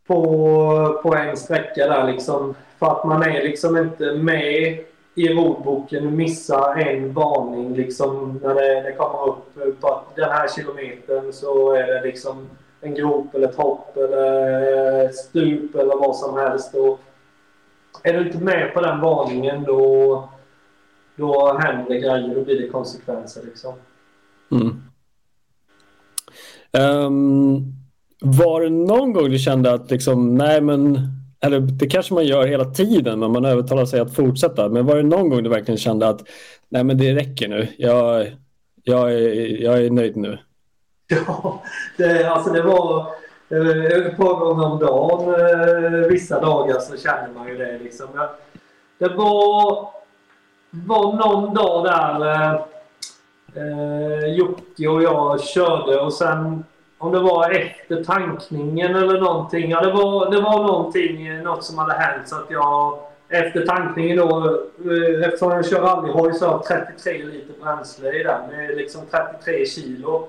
på, på en sträcka där liksom. För att man är liksom inte med i rodboken och missar en varning liksom när det, det kommer upp på den här kilometern så är det liksom en grop eller ett hopp eller eh, ett stup eller vad som helst. Och är du inte med på den varningen då, då händer det grejer. Då blir det konsekvenser liksom. Mm. Um, var det någon gång du kände att liksom, nej men, eller det kanske man gör hela tiden men man övertalar sig att fortsätta. Men var det någon gång du verkligen kände att nej men det räcker nu. Jag, jag, är, jag är nöjd nu. Ja, det, alltså det var eh, ett par gånger om dagen. Eh, vissa dagar så känner man ju det liksom. Det var, var någon dag där. Eh, Jocke och jag körde och sen om det var efter tankningen eller någonting. Ja, det var, det var någonting, något som hade hänt så att jag efter tankningen då, eh, eftersom jag kör rallyhoj så har jag 33 liter bränsle i den. Det är liksom 33 kilo.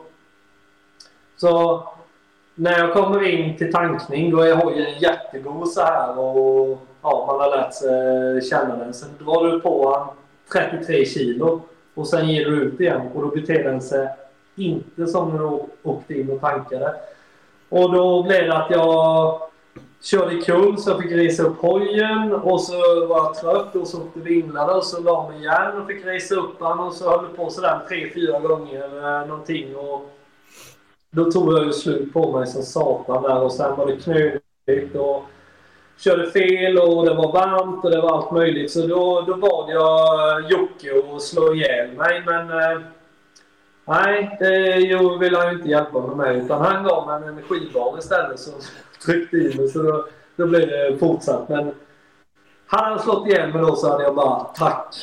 Så när jag kommer in till tankning då är hojen jättegod så här och ja, man har lärt sig känna den. Sen drar du på den 33 kilo och sen ger du ut igen och då beter den sig inte som när du åkte in och tankade. Och då blev det att jag körde kul så jag fick resa upp hojen och så var jag trött och så åkte vinglarna och så la mig igen och fick resa upp den och så höll det på sådär tre, fyra gånger eh, någonting. Och då tog jag ju slut på mig som satan där och sen var det knöligt och körde fel och det var varmt och det var allt möjligt. Så då, då bad jag Jocke att slå ihjäl mig men eh, nej, det ville han ju inte hjälpa mig med utan han gav mig en energibar istället som tryckte i mig så då, då blev det fortsatt. Men hade han slått ihjäl mig då så hade jag bara tack.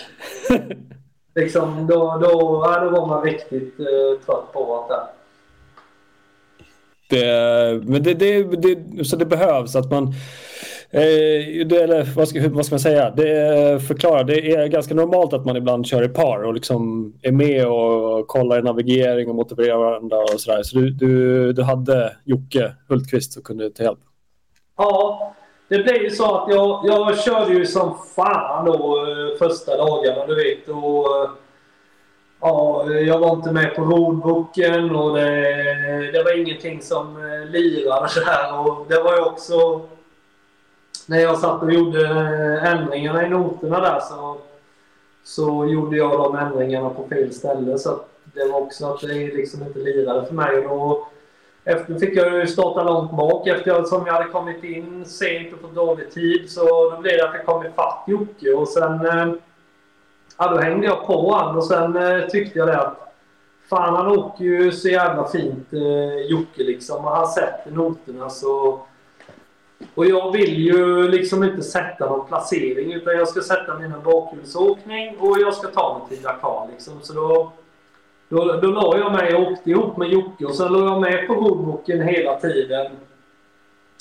<laughs> liksom, då, då, ja, då var man riktigt eh, trött på allt det det, men det, det, det, så det behövs att man Eh, det, eller vad ska, vad ska, man säga? Det eh, förklarar, det är ganska normalt att man ibland kör i par och liksom är med och kollar i navigering och motiverar varandra och sådär. Så du, du, du hade Jocke Hultqvist som kunde ta hjälp? Ja, det blev ju så att jag, jag körde ju som fan då eh, första dagarna, du vet. Och, eh, Ja, jag var inte med på rodboken och det, det var ingenting som eh, lirade där. Och det var ju också... När jag satt och gjorde eh, ändringarna i noterna där så, så gjorde jag de ändringarna på fel ställe. Så det var också att det liksom inte lirade för mig. Och då, efter fick jag ju starta långt bak eftersom jag hade kommit in sent och fått dålig tid. Så då blev det att jag kom ifatt Jocke och sen eh, ja, då hängde jag på honom och sen eh, tyckte jag det att fan han åker ju så jävla fint eh, Jocke liksom och han sätter noterna så och jag vill ju liksom inte sätta någon placering utan jag ska sätta mina bakhjulsåkning och jag ska ta mig till Dakar liksom. Så då, då, då la jag mig och åkte ihop med Jocke och sen la jag med på roadbooken hela tiden.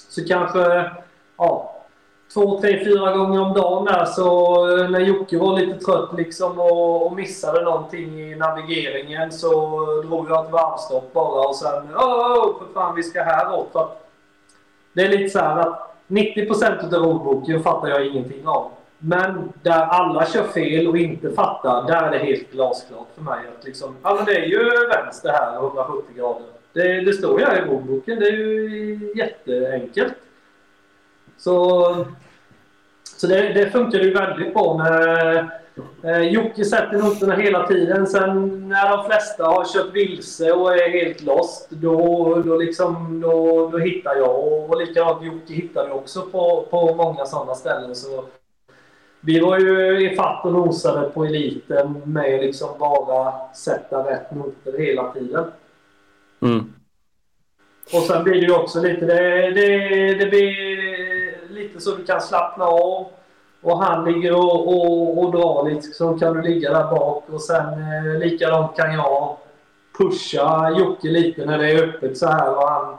Så kanske, ja, två, tre, fyra gånger om dagen där så eh, när Jocke var lite trött liksom och, och missade någonting i navigeringen så eh, drog jag ett varvstopp bara och sen åh, för fan vi ska häråt. För det är lite så här att 90% av ordboken fattar jag ingenting av. Men där alla kör fel och inte fattar, där är det helt glasklart för mig att liksom, ja men det är ju vänster här 170 grader. Det, det står ju här i ordboken, det är ju jätteenkelt. Så, så det, det funkar ju väldigt bra när eh, Jocke sätter noterna hela tiden. Sen när de flesta har kört vilse och är helt lost, då, då, liksom, då, då hittar jag. Och, och likadant Jocke hittade också på, på många sådana ställen. Så vi var ju i fatt och nosade på eliten med liksom bara sätta rätt noter hela tiden. Mm. Och sen blir det ju också lite, det, det, det blir lite så du kan slappna av. Och han ligger och, och, och drar lite så kan du ligga där bak och sen eh, likadant kan jag pusha Jocke lite när det är öppet så här och han,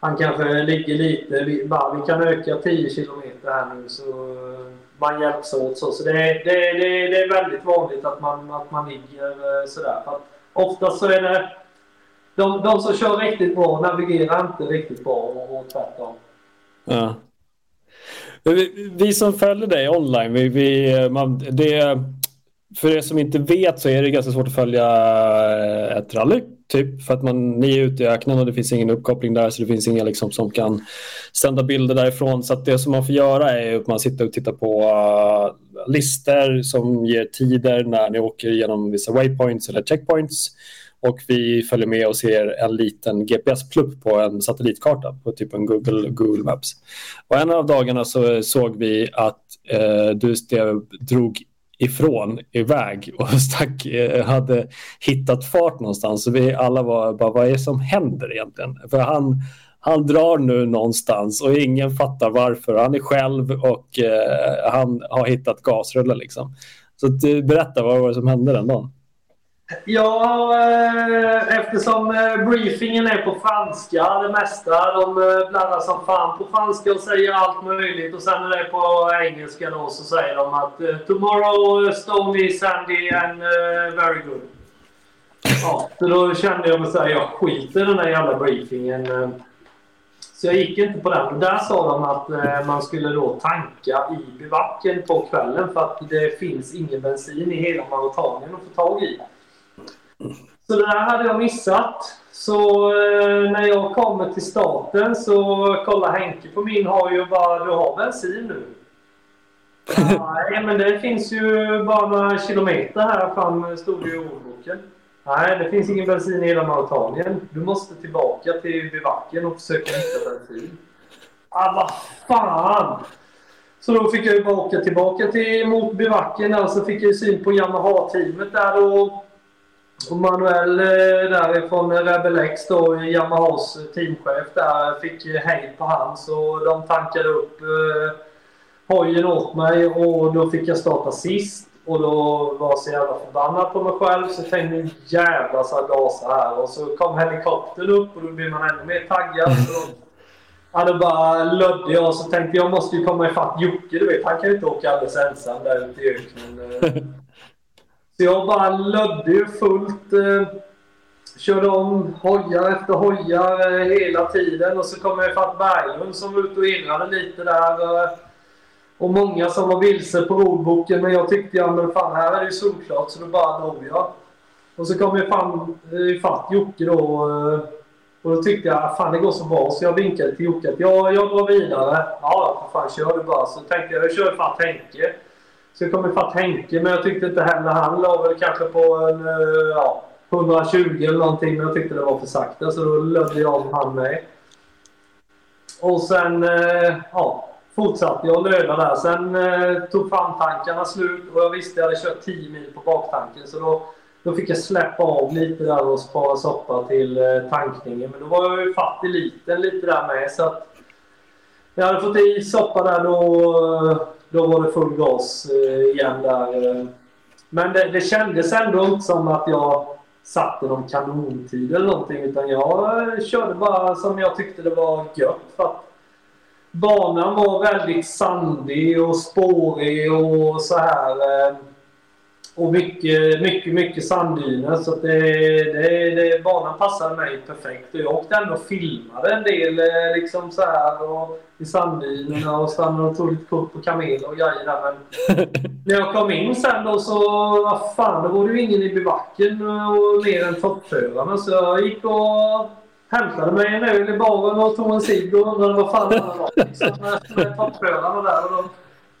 han kanske ligger lite, vi, bara, vi kan öka 10 kilometer här nu så eh, man hjälps åt så. Så det, det, det, det är väldigt vanligt att man, att man ligger eh, sådär. För att oftast så är det de, de som kör riktigt bra navigerar inte riktigt bra och, och tvärtom. Ja. Vi, vi som följer dig online, vi, vi, man, det, för er som inte vet så är det ganska svårt att följa eh, ett rally. Typ, för att man, ni är ute i öknen och det finns ingen uppkoppling där så det finns inga liksom, som kan sända bilder därifrån. Så det som man får göra är att man sitter och tittar på eh, uh, listor som ger tider när ni åker genom vissa waypoints eller checkpoints och vi följer med och ser en liten GPS-plupp på en satellitkarta på typ en Google, Google Maps. Och en av dagarna så såg vi att eh, du Steve, drog ifrån iväg och <laughs> stack, eh, hade hittat fart någonstans. Så vi alla var bara, vad är det som händer egentligen? För han, han drar nu någonstans och ingen fattar varför. Han är själv och eh, han har hittat gasrullar liksom. Så att, eh, berätta, vad var det som hände den dagen? Ja, eh, eftersom eh, briefingen är på franska det mesta. De eh, blandar som fan på franska och säger allt möjligt. Och sen när det är på engelska då så säger de att “Tomorrow Stony, Sandy and very good”. Ja, så då kände jag mig såhär, jag skiter i den där jävla briefingen. Så jag gick inte på den. Där sa de att man skulle då tanka i bivacken på kvällen för att det finns ingen bensin i hela Mauretanien att få tag i. Så det där hade jag missat. Så eh, när jag kommer till starten så kollar Henke på min hoj och bara “Du har bensin nu?” Nej, men det finns ju bara några kilometer här fram, stod det i ordboken. Nej, det finns ingen bensin i hela Mauritanien. Du måste tillbaka till bivacken och försöka hitta bensin. Ah, vad fan! Så då fick jag ju bara åka tillbaka till, mot bivacken där och så fick jag ju syn på Yamaha-teamet där och och Manuel eh, därifrån Rebel X då, Yamahas teamchef där, fick hejd på hans och de tankade upp eh, hojen åt mig och då fick jag starta sist. Och då var jag så jävla förbannad på mig själv så jag tänkte nu jävlar så jag gasar här. Och så kom helikoptern upp och då blir man ännu mer taggad. <laughs> Så ja, då bara lödde jag och så tänkte jag måste ju komma ifatt Jocke. Du vet, han kan ju inte åka alldeles ensam där ute i öknen. <laughs> Så jag bara lödde ju fullt. Eh, körde om hojar efter hojar eh, hela tiden och så kom jag ifatt Berglund som var ute och irrade lite där. Eh, och många som var vilse på ordboken men jag tyckte ja men fan här är det ju solklart så då bara drog jag. Och så kom jag fram eh, ifatt Jocke då eh, och då tyckte jag ah, fan det går så bra så jag vinkade till Jocke att jag, jag drar vidare. Ja för fan kör du bara. Så tänkte jag jag kör ifatt Henke. Så jag kom ifatt Henke, men jag tyckte inte heller han la väl kanske på en eh, ja, 120 eller någonting. Men jag tyckte det var för sakta, så då lödde jag om han med. Och sen eh, ja, fortsatte jag löda där. Sen eh, tog framtankarna slut och jag visste att jag hade kört 10 mil på baktanken. Så då, då fick jag släppa av lite där och spara soppa till eh, tankningen. Men då var jag ju fatt i liten lite där med. Så att jag hade fått i soppa där då då var det full gas eh, igen där. Eh. Men det, det kändes ändå inte som att jag satte någon kanontid eller någonting. Utan jag eh, körde bara som jag tyckte det var gött. För att banan var väldigt sandig och spårig och så här. Eh. Och mycket, mycket, mycket sanddyner. Så det, det, det, banan passade mig perfekt. Och jag åkte ändå och filmade en del liksom så här. Och i sanddynerna och stannade och tog lite kort på kameler och grejer där. Men <laughs> när jag kom in sen då så, vad fan, då var det ju ingen i bivacken och mer än toppförarna. Så jag gick och hämtade mig en öl i baren och tog en cigg och undrade vad fan det var liksom, med toppförarna där. Och de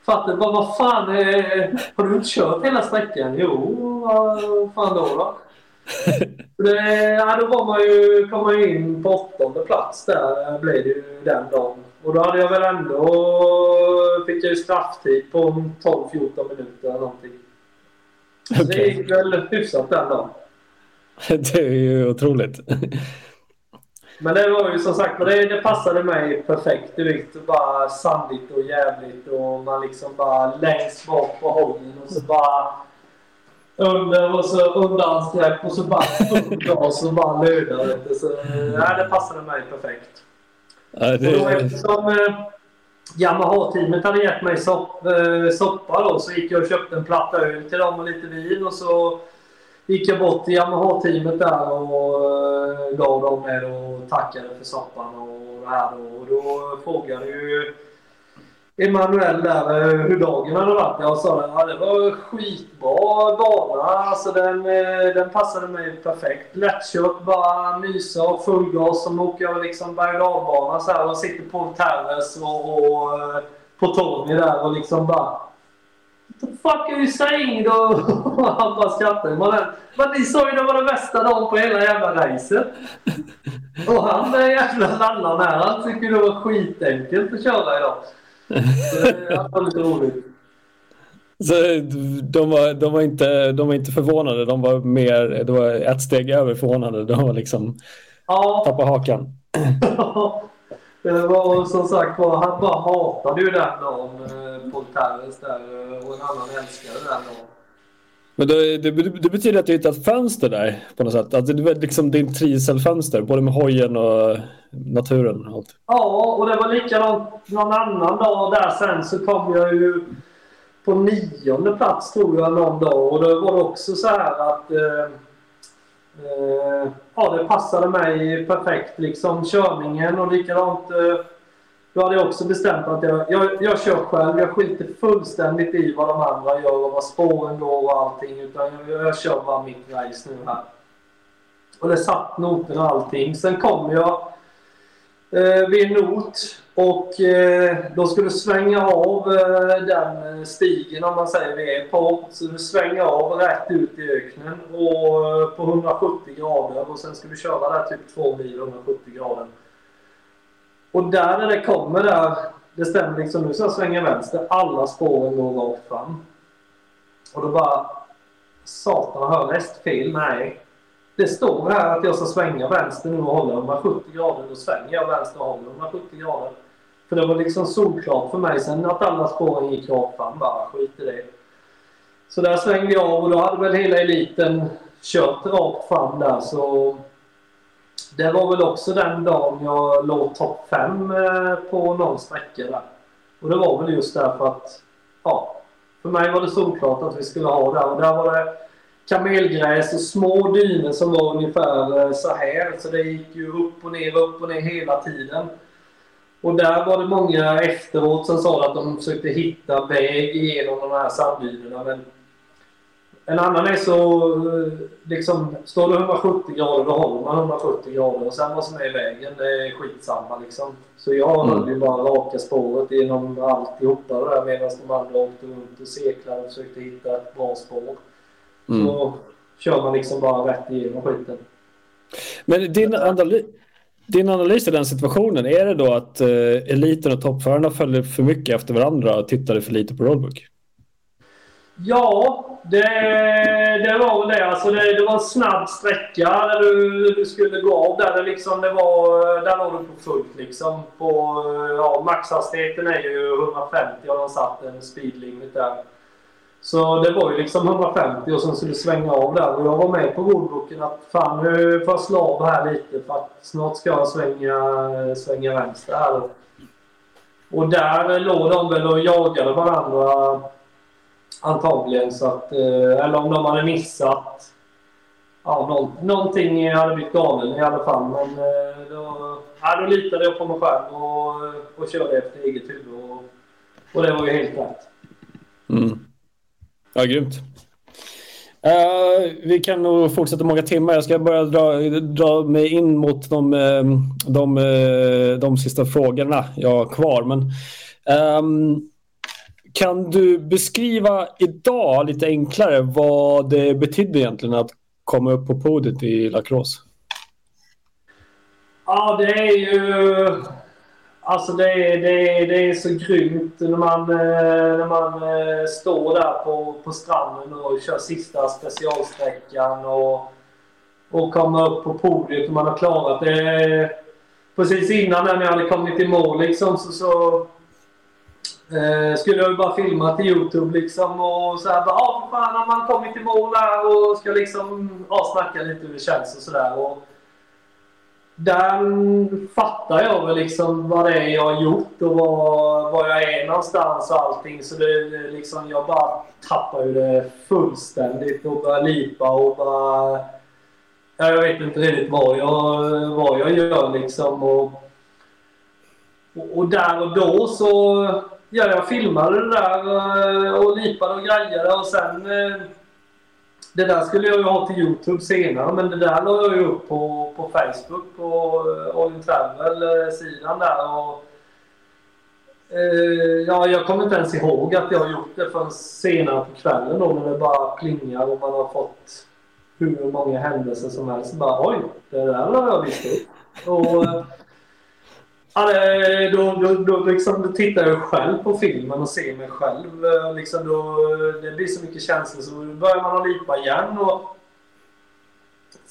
fattade bara, vad fan, är, har du inte kört hela sträckan? Jo, vad fan då då? <laughs> Det, ja, då var man ju, kom man ju in på åttonde plats där, blev det ju den dagen. Och då hade jag väl ändå... Fick jag ju strafftid på 12-14 minuter eller någonting. Så okay. det gick väl hyfsat den dagen. <laughs> Det är ju otroligt. Men det var ju som sagt, det, det passade mig perfekt. Du vet, bara sandigt och jävligt och man liksom bara längst bak på hojen och så bara under och så undansträck och så bara gas och bara löda lite. Så ja, det passade mig perfekt. Ja, det... och då, eftersom eh, Yamaha-teamet hade gett mig sopp, eh, soppa då, så gick jag och köpte en platta öl till dem och lite vin. Och så gick jag bort till Yamaha-teamet där och eh, gav dem det och tackade för soppan och det här. Och då frågade ju Emanuel där eh, hur dagen hade varit. Jag sa att det var skitbra bana. Alltså den, eh, den passade mig perfekt. Lättkört, bara mysa och full gas. Som åker liksom berg och så här och sitter på Terres och, och eh, på Tony där och liksom bara the fuck are you saying? Och <laughs> han bara skrattade. Men ni sa ju det var den bästa dagen på hela jävla racet. Och han den jävla lallaren här, han tycker det var skitenkelt att köra idag. Så det var lite roligt. Så de var, de, var inte, de var inte förvånade, de var mer det var ett steg över förvånade. De var liksom ja. tappa hakan. <laughs> det var som sagt var, han bara hatade ju den dagen, eh, Paul Terres där och en annan älskade den dagen. Men det, det, det, betyder att du hittat fönster där på något sätt? Alltså det är liksom din triselfönster, både med hojen och naturen? Och allt. Ja, och det var likadant någon annan dag där sen så kom jag ju på nionde plats tror jag någon dag och då var det också så här att eh, eh, ja, det passade mig perfekt liksom körningen och likadant eh, då hade jag också bestämt att jag, jag, jag kör själv. Jag skiter fullständigt i vad de andra gör och vad spåren går och allting. Utan jag, jag kör bara mitt race nu här. Och det satt noterna och allting. Sen kom jag eh, vid en not och eh, de skulle svänga av eh, den stigen om man säger vi är på. Så du svänger av rätt ut i öknen och, eh, på 170 grader och sen ska du köra där typ två mil 170 grader. Och där när det kommer där, det stämmer liksom, nu ska jag svänga vänster, alla spåren går rakt fram. Och då bara, satan har jag läst fel? Nej. Det står här att jag ska svänga vänster nu och hålla 170 grader. Då svänger jag vänster och håller 170 grader. För det var liksom solklart för mig sen att alla spåren gick rakt fram. Bara skit i det. Så där svängde jag och då hade väl hela eliten kört rakt fram där så det var väl också den dagen jag låg topp 5 eh, på någon sträcka där. Och det var väl just därför att, ja, för mig var det solklart att vi skulle ha där. Och där var det kamelgräs och små dyner som var ungefär eh, så här. Så det gick ju upp och ner, upp och ner hela tiden. Och där var det många efteråt som sa att de försökte hitta väg igenom de här sanddynerna. Men en annan är så, eh, liksom, står det 170 grader då håller man 170 grader och sen vad som är i vägen det är skitsamma liksom. Så jag mm. höll ju bara raka spåret genom alltihopa det där medan de andra åkte runt och seklade och försökte hitta ett bra spår. Mm. Så kör man liksom bara rätt igenom skiten. Men din, analys, din analys i den situationen, är det då att eh, eliten och toppförarna följer för mycket efter varandra och tittade för lite på roadbook? Ja, det, det var väl det. Alltså det, det var en snabb sträcka där du, du skulle gå av. Där, det liksom, det var, där var du på fullt. Liksom. På, eh, ja, maxhastigheten är ju 150 och de satt en speedlimit där. Så det var ju liksom 150 och sen skulle svänga av där. Och jag var med på roadbooken att fan nu får jag slå av här lite för att snart ska jag svänga, svänga vänster här. Och där låg de väl och jagade varandra Antagligen så att, eh, eller om de hade missat. Ja, någonting hade blivit galen i alla fall. Men eh, då, ja, då litade jag på mig själv och, och körde efter eget huvud. Och, och det var ju helt rätt. Mm. Ja, grymt. Uh, vi kan nog fortsätta många timmar. Jag ska börja dra, dra mig in mot de, eh, de, eh, de, sista frågorna jag har kvar. Men, um, kan du beskriva idag lite enklare vad det betydde egentligen att komma upp på podiet i lacrosse? Ja, det är ju... Alltså det är, det är, det är så grymt när man, eh, när man eh, står där på, på stranden och kör sista specialsträckan och, och kommer upp på podiet och man har klarat det. Precis innan när jag hade kommit i mål liksom så, så Eh, skulle jag bara filma till Youtube liksom och så här bara ah, fan har man kommit i mål där och ska liksom ja, snacka lite hur det känns och sådär. Där fattar jag väl liksom vad det är jag har gjort och var, var jag är någonstans och allting. Så det, liksom, jag bara tappar ju det fullständigt och börjar lipa och bara... Jag vet inte riktigt vad jag, vad jag gör liksom. Och, och, och där och då så ja, jag filmade det där och lipade och grejade och sen... Eh, det där skulle jag ju ha till Youtube senare men det där la jag ju upp på, på Facebook på eh, All In Travel-sidan eh, där. Och, eh, ja, jag kommer inte ens ihåg att jag har gjort det förrän senare på kvällen då när det bara plingar och man har fått hur många händelser som helst. Bara oj, det där har jag visst upp. Och, eh, Ja, då, då, då, liksom, då tittar jag själv på filmen och ser mig själv. Eh, liksom då, det blir så mycket känslor så börjar man att lipa igen. Och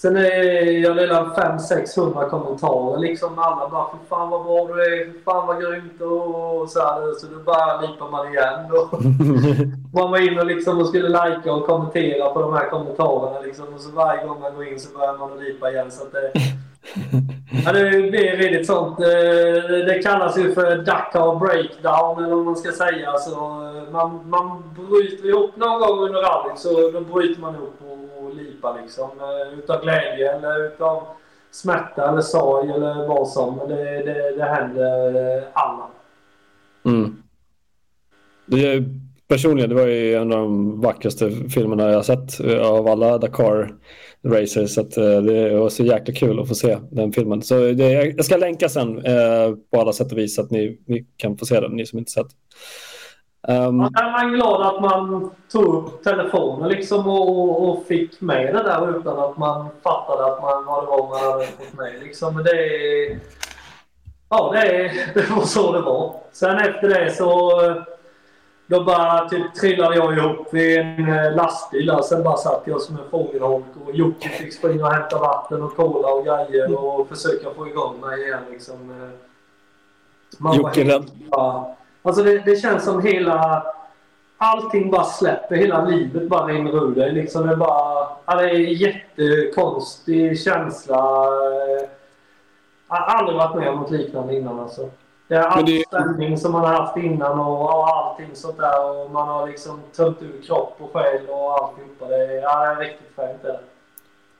Sen är jag redan 500-600 kommentarer liksom. Alla bara för fan vad bra du är, för fan vad grymt och så här. Så då bara lipar man igen. Då. <laughs> man var inne och, liksom och skulle likea och kommentera på de här kommentarerna liksom. Och så varje gång man går in så börjar man att lipa igen. Så att det, ja, det blir väldigt sånt. Eh, det kallas ju för Dakar breakdown eller vad man ska säga. Så man, man bryter ihop någon gång under rallyt så då bryter man ihop och lipar liksom. Eh, utav glädje eller utav smärta eller sorg eller vad som. Det, det, det händer eh, alla. Mm. Det, personligen, det var ju en av de vackraste filmerna jag sett av alla Dakar Racer. Så att, eh, det var så jäkla kul att få se den filmen. Så det, jag ska länka sen eh, på alla sätt och vis så att ni, ni kan få se den, ni som inte sett. Ehm. Um, man är glad att man tog upp telefonen liksom och, och, fick med det där utan att man fattade att man vad det var man hade fått med. Liksom. Men det är... Ja, det, är, <laughs> det var så det var. Sen efter det så då bara typ trillade jag ihop vid en eh, lastbil där. Sen bara satt jag som en fågelholk och Jocke fick springa och hämta vatten och cola och grejer och försöka få igång mig igen liksom. Eh. Man Jocke helt, bara, Alltså det, det, känns som hela... Allting bara släpper. Hela livet bara rinner ur dig. Liksom det, bara, ja, det är en jättekonstig känsla. Jag har aldrig varit med om något liknande innan alltså. Stämning som man har haft innan och, och allting sånt där. Och man har liksom tömt ur kropp och själ och alltihopa. Det är, ja, det är riktigt fint.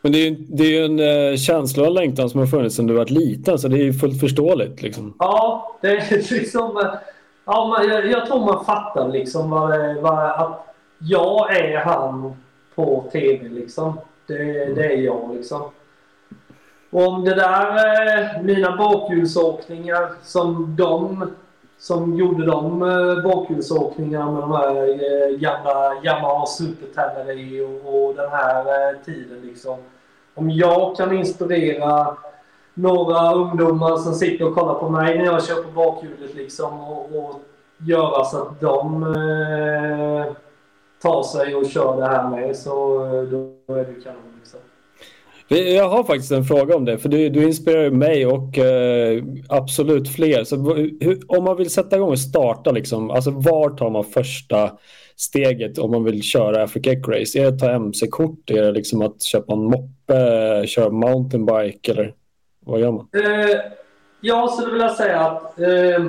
Men det är, det är ju en eh, känsla och längtan som har funnits sedan du var liten så det är ju fullt förståeligt. Liksom. Ja, det är <laughs> liksom... Ja, man, jag, jag, tror man fattar liksom vad, vad, att jag är han på TV liksom. Det, det är jag liksom. Om det där, eh, mina bakhjulsåkningar som de som gjorde de eh, bakhjulsåkningarna med de här eh, gamla Yamaha Super Tannery och, och den här tiden liksom. Om jag kan inspirera några ungdomar som sitter och kollar på mig när jag kör på bakhjulet liksom och, och göra så att de eh, tar sig och kör det här med så då är det kanon. Jag har faktiskt en fråga om det, för du, du inspirerar mig och eh, absolut fler. Så hur, om man vill sätta igång och starta, liksom, alltså var tar man första steget om man vill köra Africa Eck Race? Är det att ta MC-kort? Är det liksom att köpa en moppe, köra mountainbike eller vad gör man? Eh, jag skulle vilja säga att eh,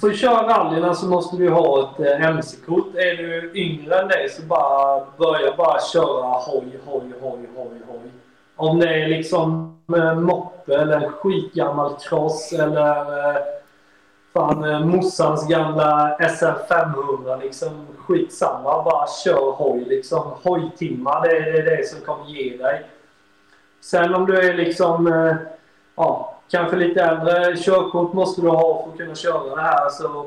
för att köra rallyna så måste du ha ett eh, MC-kort. Är du yngre än dig så bara börja bara köra hoj, hoj, hoj, hoj, hoj. Om det är liksom eh, moppe eller skitgammal cross eller eh, fan eh, morsans gamla SM500 liksom. Skitsamma, bara kör hoj liksom. Hojtimmar, det, är det som kommer ge dig. Sen om du är liksom, ja, kanske lite äldre, körkort måste du ha för att kunna köra det här. Så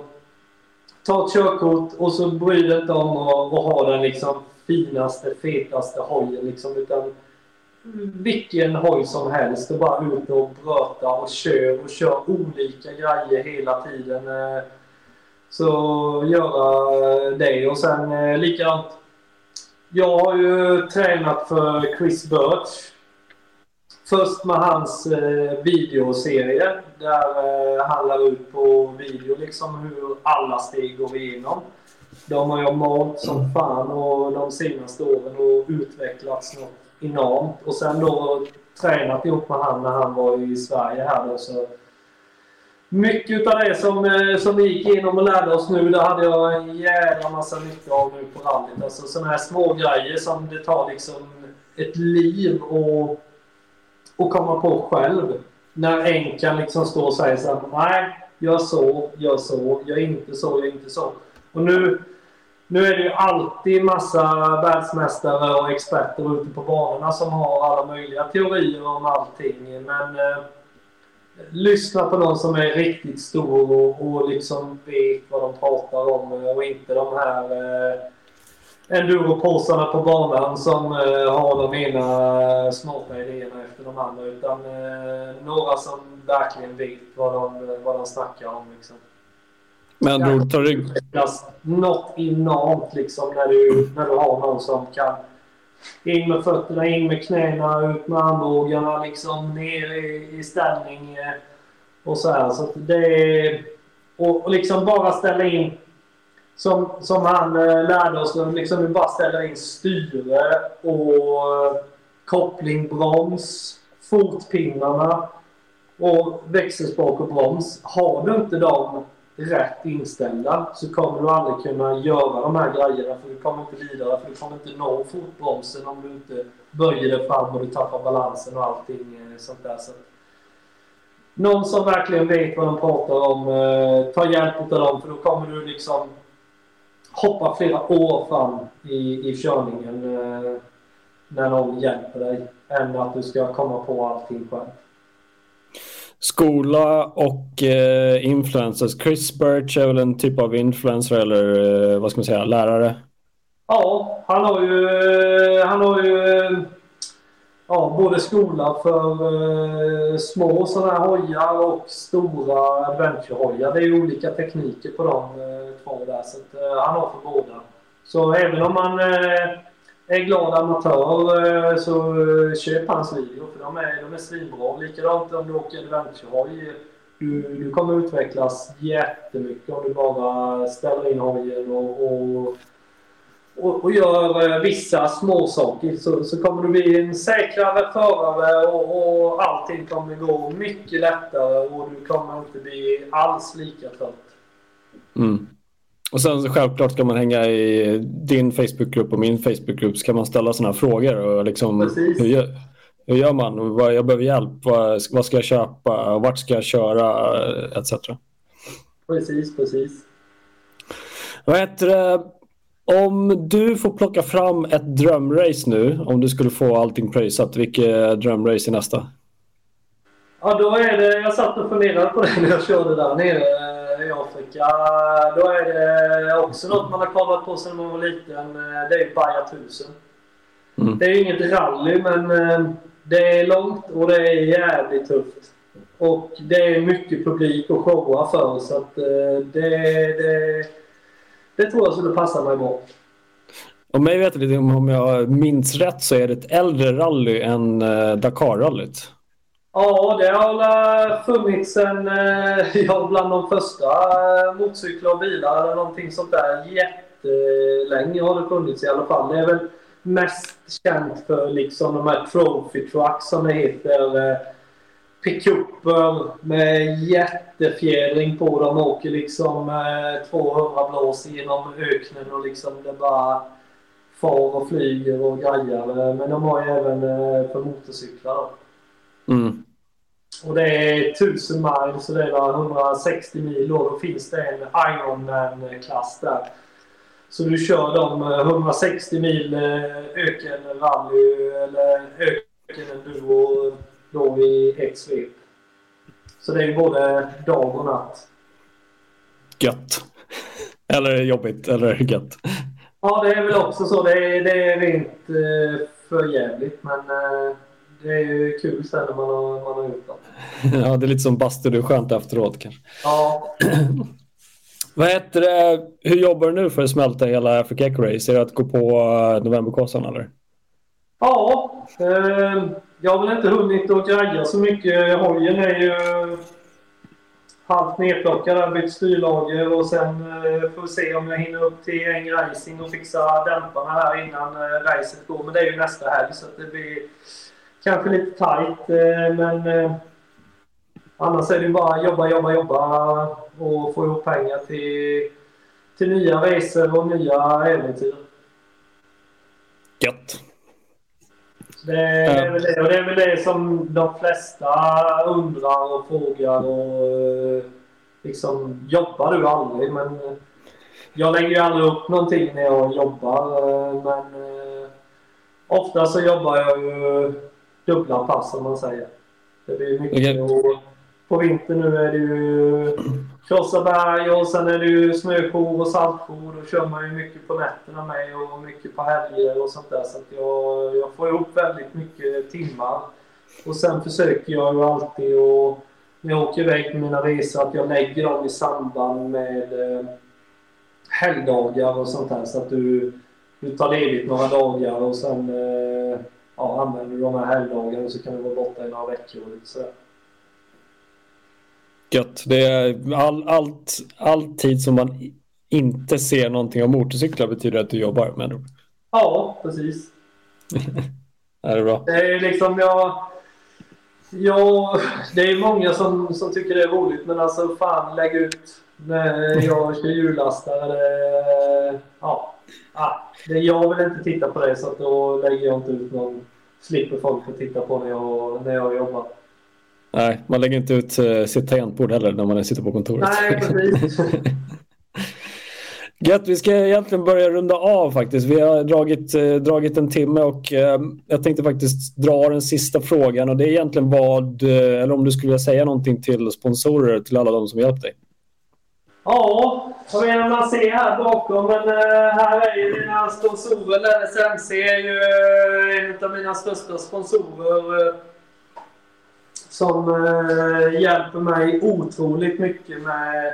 ta ett körkort och så bry dig inte om att, att ha den liksom finaste, fetaste hojen liksom. Utan vilken hoj som helst och bara ut och bröta och kör och kör olika grejer hela tiden. Eh, så göra det och sen eh, likadant. Jag har ju tränat för Chris Birch. Först med hans eh, videoserie där eh, han lär ut på video liksom hur alla steg går igenom. De har jag malt som fan och de senaste åren och utvecklats något enormt. Och sen då tränat ihop med han när han var i Sverige här då. Så mycket av det som, eh, som vi gick igenom och lärde oss nu, det hade jag en jävla massa nytta av nu på rallyt. Alltså sådana här små grejer som det tar liksom ett liv att och komma på själv. När en kan liksom stå och säga så här, nej, gör så, gör så, gör inte så, gör inte så. Och nu nu är det ju alltid massa världsmästare och experter ute på banorna som har alla möjliga teorier om allting. Men eh, lyssna på någon som är riktigt stor och, och liksom vet vad de pratar om och inte de här eh, enduropåsarna på banan som eh, har de ena smarta idéerna efter de andra. Utan eh, några som verkligen vet vad de, vad de snackar om. Liksom. Men då tar du... något enormt liksom när du, när du har någon som kan in med fötterna, in med knäna, ut med armbågarna, liksom ner i, i ställning. Eh, och så här. Så det är, och, och liksom bara ställa in som, som han eh, lärde oss, liksom du bara ställer in styre och eh, koppling, broms, fotpinnarna och växelspak och broms. Har du inte dem rätt inställda så kommer du aldrig kunna göra de här grejerna för du kommer inte vidare för du kommer inte nå fotbromsen om du inte böjer dig fram och du tappar balansen och allting eh, sånt där. Så någon som verkligen vet vad de pratar om, eh, ta hjälp av dem för då kommer du liksom hoppa flera år fram i, i körningen eh, när någon hjälper dig än att du ska komma på allting själv. Skola och eh, influencers. Chris Birch är väl en typ av influencer eller eh, vad ska man säga, lärare? Ja, han har ju, eh, han har ju eh, ja, både skola för eh, små sådana här hojar och stora adventure-hojar. Det är olika tekniker på de eh, två där, så att, eh, han har för båda. Så även om man eh, är glad amatör eh, så eh, köp hans video för de är, de är svinbra. Likadant om du åker adventure-hoj. Du, du kommer utvecklas jättemycket om du bara ställer in hojen och, och och, och gör eh, vissa vissa småsaker så, så kommer du bli en säkrare förare och, och allting kommer gå mycket lättare och du kommer inte bli alls lika trött. Mm. Och sen så självklart ska man hänga i din Facebookgrupp och min Facebookgrupp så kan man ställa sådana här frågor. Och liksom, hur, gör, hur gör man? Vad, jag behöver hjälp. Vad, vad ska jag köpa? Vart ska jag köra? Etc. Precis, precis. Vad heter det? Om du får plocka fram ett drömrace nu, om du skulle få allting pröjsat, vilket drömrace är nästa? Ja, då är det, jag satt och funderade på det när jag körde där nere i Afrika. Då är det också något man har kollat på sedan man var liten. Det är Baja 1000. Mm. Det är inget rally, men eh, det är långt och det är jävligt tufft. Och det är mycket publik att showa för, så att eh, det, det det tror jag skulle passa mig bra. Om mig vet lite om jag minns rätt så är det ett äldre rally än eh, Dakar-rallyt. Ja, det har eh, funnits en, eh, <laughs> ja, bland de första eh, motorcyklar och bilar eller någonting sånt där. Jättelänge har det funnits i alla fall. Det är väl mest känt för liksom de här trophy trucks som det heter pickuper med jättefjädring på De Åker liksom 200 blås genom öknen och liksom det bara far och flyger och grejar. Men de har ju även för motorcyklar. Mm. Och det är 1000 mil så det är 160 mil och då finns det en Ironman-klass där. Så du kör de 160 mil ökenrally eller ökenenduro då i ett svep. Så det är både dag och natt. Gött. <laughs> Eller jobbigt, eller gött. Ja, det är väl också så. Det är, det är rent eh, för jävligt men eh, det är kul sen när man har, man har gjort det. <laughs> ja, det är lite som bastu. Det är skönt efteråt kanske. Ja. <clears throat> Vad heter det? Hur jobbar du nu för att smälta hela Africa Eco Race? Är det att gå på eh, Novemberkåsan eller? Ja, eh, jag har väl inte hunnit att greja så mycket. Hojen är ju halvt nedplockad. bytt styrlager och sen eh, får vi se om jag hinner upp till en racing och fixa dämparna här innan eh, racet går. Men det är ju nästa helg så det blir kanske lite tajt. Eh, men eh, annars är det bara jobba, jobba, jobba och få ihop pengar till, till nya resor och nya äventyr. Gött. Det är, väl det, och det är väl det som de flesta undrar och frågar. Och, eh, liksom, jobbar du aldrig? Men jag lägger ju aldrig upp någonting när jag jobbar. Eh, men eh, ofta så jobbar jag ju dubbla pass som man säger. Det blir mycket. Okay. Och på vintern nu är det ju krossa berg och sen är det ju snöjour och saltjour. Då kör man ju mycket på nätterna med och mycket på helger och sånt där. Så att jag, jag får ihop väldigt mycket timmar. Och sen försöker jag ju alltid att när jag åker iväg på mina resor att jag lägger dem i samband med eh, helgdagar och sånt där. Så att du du tar ledigt några dagar och sen eh, ja, använder du de här helgdagarna så kan du vara borta i några veckor och lite sådär. Gött. Det är all, allt, all tid som man inte ser någonting av motorcyklar betyder att du jobbar med dem. Ja, precis. <laughs> är det bra? Det är liksom jag... Ja, det är många som, som tycker det är roligt men alltså fan lägg ut när jag kör hjullastare. Det, ja, ah, det, jag vill inte titta på det så att då lägger jag inte ut någon. Slipper folk att titta på när jag, när jag jobbar. Nej, man lägger inte ut uh, sitt tangentbord heller när man sitter på kontoret. Nej, precis. <laughs> Gött, vi ska egentligen börja runda av faktiskt. Vi har dragit, eh, dragit en timme och eh, jag tänkte faktiskt dra den sista frågan och det är egentligen vad, eh, eller om du skulle vilja säga någonting till sponsorer, till alla de som hjälpt dig. Ja, jag vet inte om man ser här bakom, men eh, här är ju mina sponsorer. LSMC är ju eh, en av mina största sponsorer eh, som hjälper mig otroligt mycket med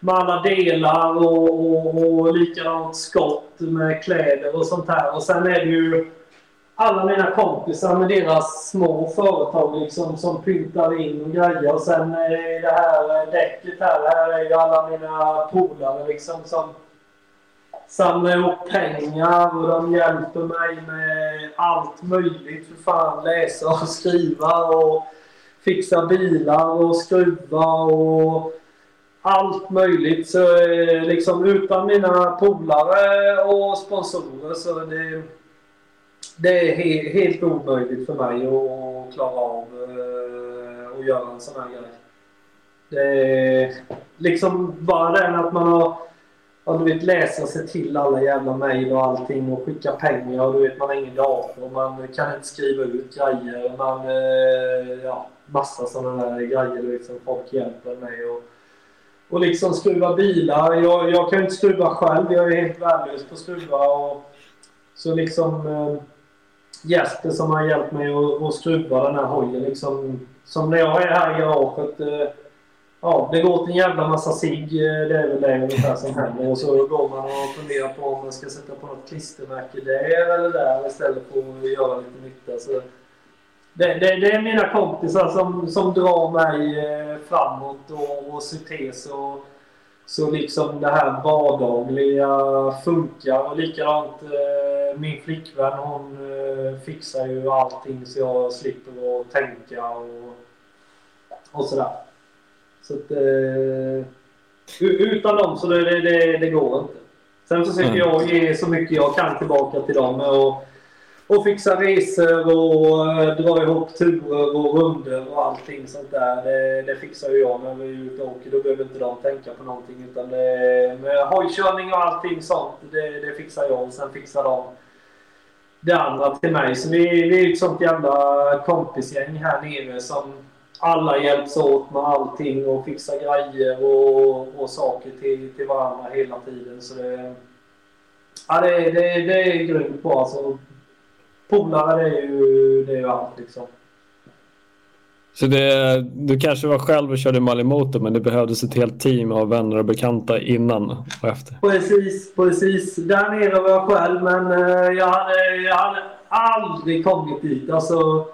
med alla delar och, och, och likadant skott med kläder och sånt här. Och sen är det ju alla mina kompisar med deras små företag liksom som pyntar in och grejer. Och sen eh, är det här eh, däcket här, här är ju alla mina polare liksom som samlar ihop pengar och de hjälper mig med allt möjligt. För fan läsa och skriva och fixa bilar och skruva och allt möjligt. Så eh, liksom utan mina polare och sponsorer så är det, det är he, helt omöjligt för mig att klara av uh, att göra en sån här grej. Det är liksom bara den att man har Ja, du vet läsa sig till alla jävla mejl och allting och skicka pengar och du vet man har ingen dator. Man kan inte skriva ut grejer. Man, eh, ja, massa sådana där grejer du vet som folk hjälper mig. Och, och liksom skruva bilar. Jag, jag kan inte skruva själv. Jag är helt värdelös på att skruva. Och, så liksom eh, Jesper som har hjälpt mig att, att skruva den här hojen liksom. Som när jag är här i garaget. Eh, ja, det går åt en jävla massa cigg. Eh, det är väl det ungefär som händer. Och så går man och funderar på om man ska sätta på något klistermärke där eller där istället för att göra lite nytta. Så, det, det, det, är mina kompisar som, som drar mig eh, framåt och, och Cytes och så liksom det här vardagliga funkar. Och likadant eh, min flickvän hon eh, fixar ju allting så jag slipper att tänka och, och sådär. Så att, eh, utan dem så det, det, det, går inte. Sen försöker mm. jag ge så mycket jag kan tillbaka till dem. Och, och fixa resor och eh, dra ihop turer och runder och allting sånt där. Det, det fixar ju jag när vi är ute och åker. Då behöver inte de tänka på någonting. Utan det, med hojkörning och allting sånt, det, det fixar jag. Och sen fixar de det andra till mig. Så vi, vi är ett sånt jävla kompisgäng här nere som alla hjälps åt med allting och fixar grejer och, och saker till, till varandra hela tiden. Så det, ja, det, det, det är grymt bra. Alltså, polare det är ju, det är ju allt liksom. Så det, du kanske var själv och körde Malimoto men det behövdes ett helt team av vänner och bekanta innan och efter? Precis, precis. Där nere var jag själv men eh, jag hade, jag hade aldrig kommit dit. Alltså,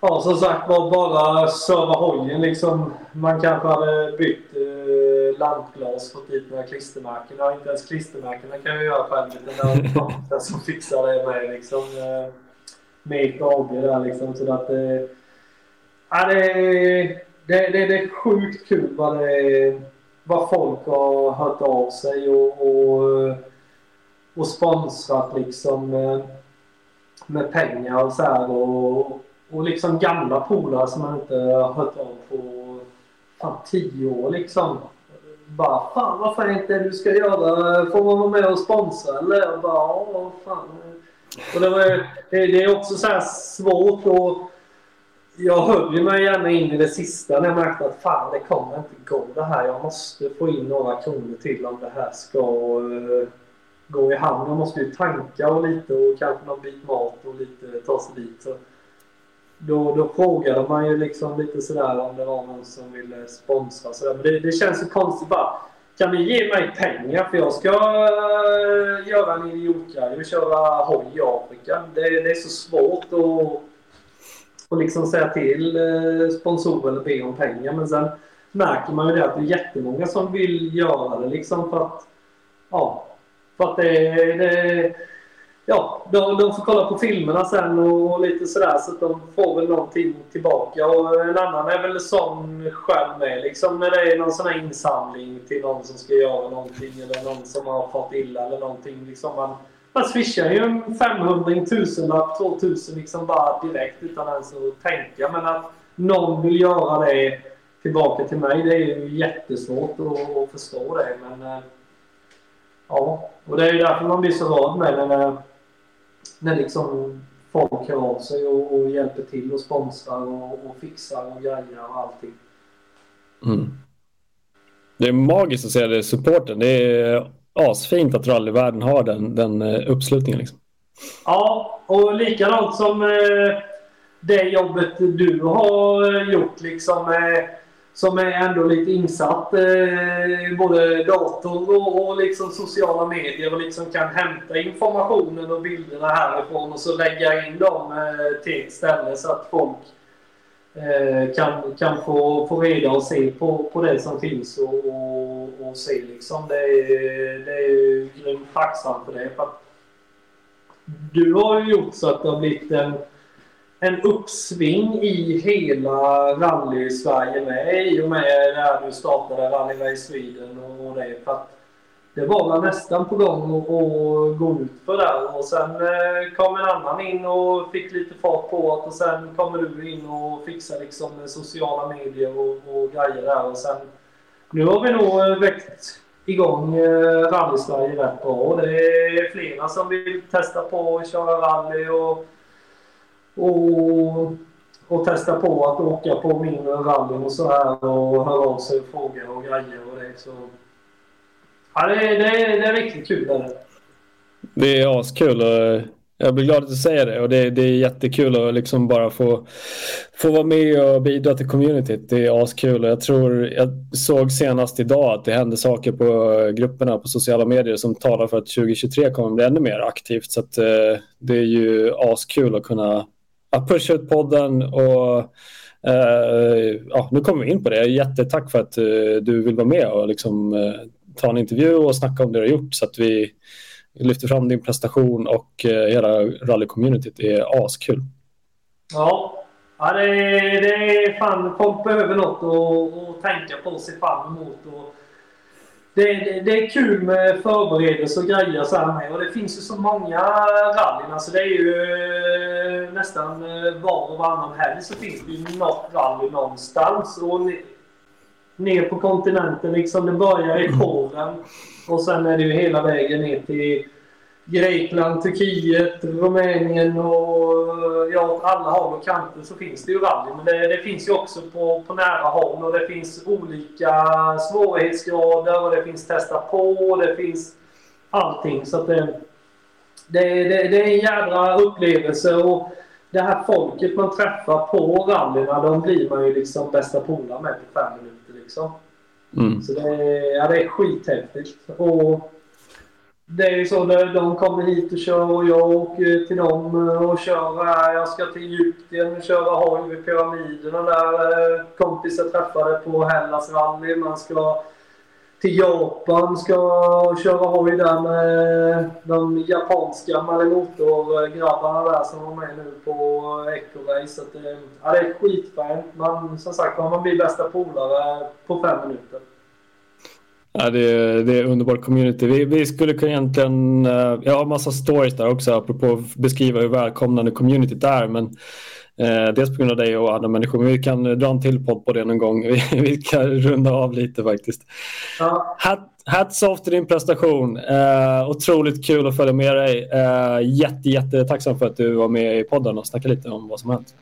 ja, som sagt var bara serva hojen liksom. Man kanske hade bytt eh, lampglas, fått typ dit några klistermärken. Ja, inte ens klistermärkena kan jag göra själv. Utan det är den som fixar det med liksom. Eh, med AB där liksom. Så att, eh, ja, det, det, det, det är sjukt kul vad, det, vad folk har hört av sig och, och, eh, och sponsrat liksom eh, med pengar och så här. Och, och liksom gamla polare som man inte har hört av på fan tio år liksom. Bara fan vad är inte du ska göra? Får man vara med och sponsra eller? Och bara ja fan. Och det, var, det, det är också så här svårt och jag höll ju mig gärna in i det sista när jag märkte att fan det kommer inte gå det här. Jag måste få in några kronor till om det här ska uh, gå i hamn. Jag måste ju tanka och lite och kanske någon bit mat och lite ta sig dit. Så då, då frågade man ju liksom lite sådär om det var någon som ville sponsra. Sådär. Men det, det känns så konstigt bara. kan ni ge mig pengar för jag ska eh, göra en idiotgrej och köra hoj i Afrika. Det, det är så svårt att, att liksom säga till eh, sponsorer eller be om pengar. Men sen märker man ju det att det är jättemånga som vill göra det liksom för att ja, för att det, det ja, de, de, får kolla på filmerna sen och, lite sådär så att de får väl någonting tillbaka. Och en annan är väl sån själv med liksom när det är någon sån här insamling till någon som ska göra någonting eller någon som har fått illa eller någonting. Liksom man, man swishar ju en 500, en tusenlapp, 2000 liksom bara direkt utan ens att tänka. Men att någon vill göra det tillbaka till mig, det är ju jättesvårt att, att förstå det. Men eh, ja, och det är ju därför man blir så van med när när liksom folk hör av sig och, och hjälper till och sponsrar och, och fixar och grejer och allting. Mm. Det är magiskt att se det supporten. Det är asfint att rallyvärlden har den, den eh, uppslutningen. Liksom. Ja, och likadant som eh, det jobbet du har gjort liksom. Eh, som är ändå lite insatt i eh, både dator och, och liksom sociala medier och liksom kan hämta informationen och bilderna härifrån och så lägga in dem eh, till ett ställe så att folk eh, kan, kan få, få reda och se på, på det som finns och, och, och se liksom. Det är, det är ju grymt tacksam för det. För att du har ju gjort så att det har blivit en en uppsving i hela rally-Sverige med i och med när du startade Rally Sweden och det. För att det var väl nästan på gång att, gå ut för där och sen eh, kom en annan in och fick lite fart på det och sen kommer du in och fixar liksom sociala medier och, och grejer där och sen nu har vi nog eh, väckt igång eh, rally-Sverige rätt bra. och Det är flera som vill testa på att köra rally och och, och testa på att åka på mindre rallyn och så här och höra av sig och fråga och grejer och det. Så, ja, det, är, det, det är riktigt kul. Det, det är askul. Och jag blir glad att du säger det och det, det är jättekul att liksom bara få, få vara med och bidra till communityt. Det är askul och jag tror, jag såg senast idag att det händer saker på grupperna på sociala medier som talar för att 2023 kommer bli ännu mer aktivt. Så att, eh, det är ju askul att kunna att pusha ut podden och eh, ja, nu kommer vi in på det. Jättetack för att eh, du vill vara med och liksom, eh, ta en intervju och snacka om det du har gjort så att vi lyfter fram din prestation och hela rallycommunityt Det är askul. Ja, ja det, är, det är fan, folk behöver något att, att tänka på och se fram emot. Och det, det, det, är kul med förberedelse och grejer så här med. Och det finns ju så många rallyn. Alltså det är ju eh, nästan eh, var och varannan helg så finns det ju något rally någonstans. Och ner på kontinenten liksom. Det börjar i Polen och sen är det ju hela vägen ner till Grekland, Turkiet, Rumänien och ja, alla håll och kanter så finns det ju rally. Men det, det, finns ju också på, på nära håll och det finns olika svårighetsgrader och det finns testa på och det finns allting. Så det, det, det, det är en jädra upplevelse och det här folket man träffar på rallyna de blir man ju liksom bästa polare med på fem minuter liksom. Mm. Så det, ja, det är skithäftigt. Och det är ju så de kommer hit och kör och jag åker till dem eh, och kör här. Jag ska till Egypten och köra hoj vid pyramiderna där. Eh, kompisar träffade på Hellas rally. Man ska till Japan ska köra hoj där med de japanska Malimotor-grabbarna där som var med nu på Eco-race. Ja, det är skitfränt. Man, som sagt man blir bästa polare på fem minuter. Ja, det, är, det är underbart community. Vi, vi skulle kunna egentligen, eh, jag har massa stories där också apropå att beskriva hur välkomnande communityt är. Men eh, dels på grund av dig och andra människor. Men vi kan dra en till podd på det någon gång. <laughs> Vi, vi kan runda av lite faktiskt. Ja. Hat, hats off till din prestation. Eh, otroligt kul att följa med dig. Eh, jätte, jättetacksam för att du var med i podden och snackade lite om vad som hänt.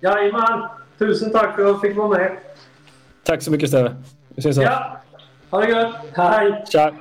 Jajamän. Tusen tack för att jag fick vara med. Tack så mycket Steve. Vi ses Ja. Ha det gött! Hej! Tja!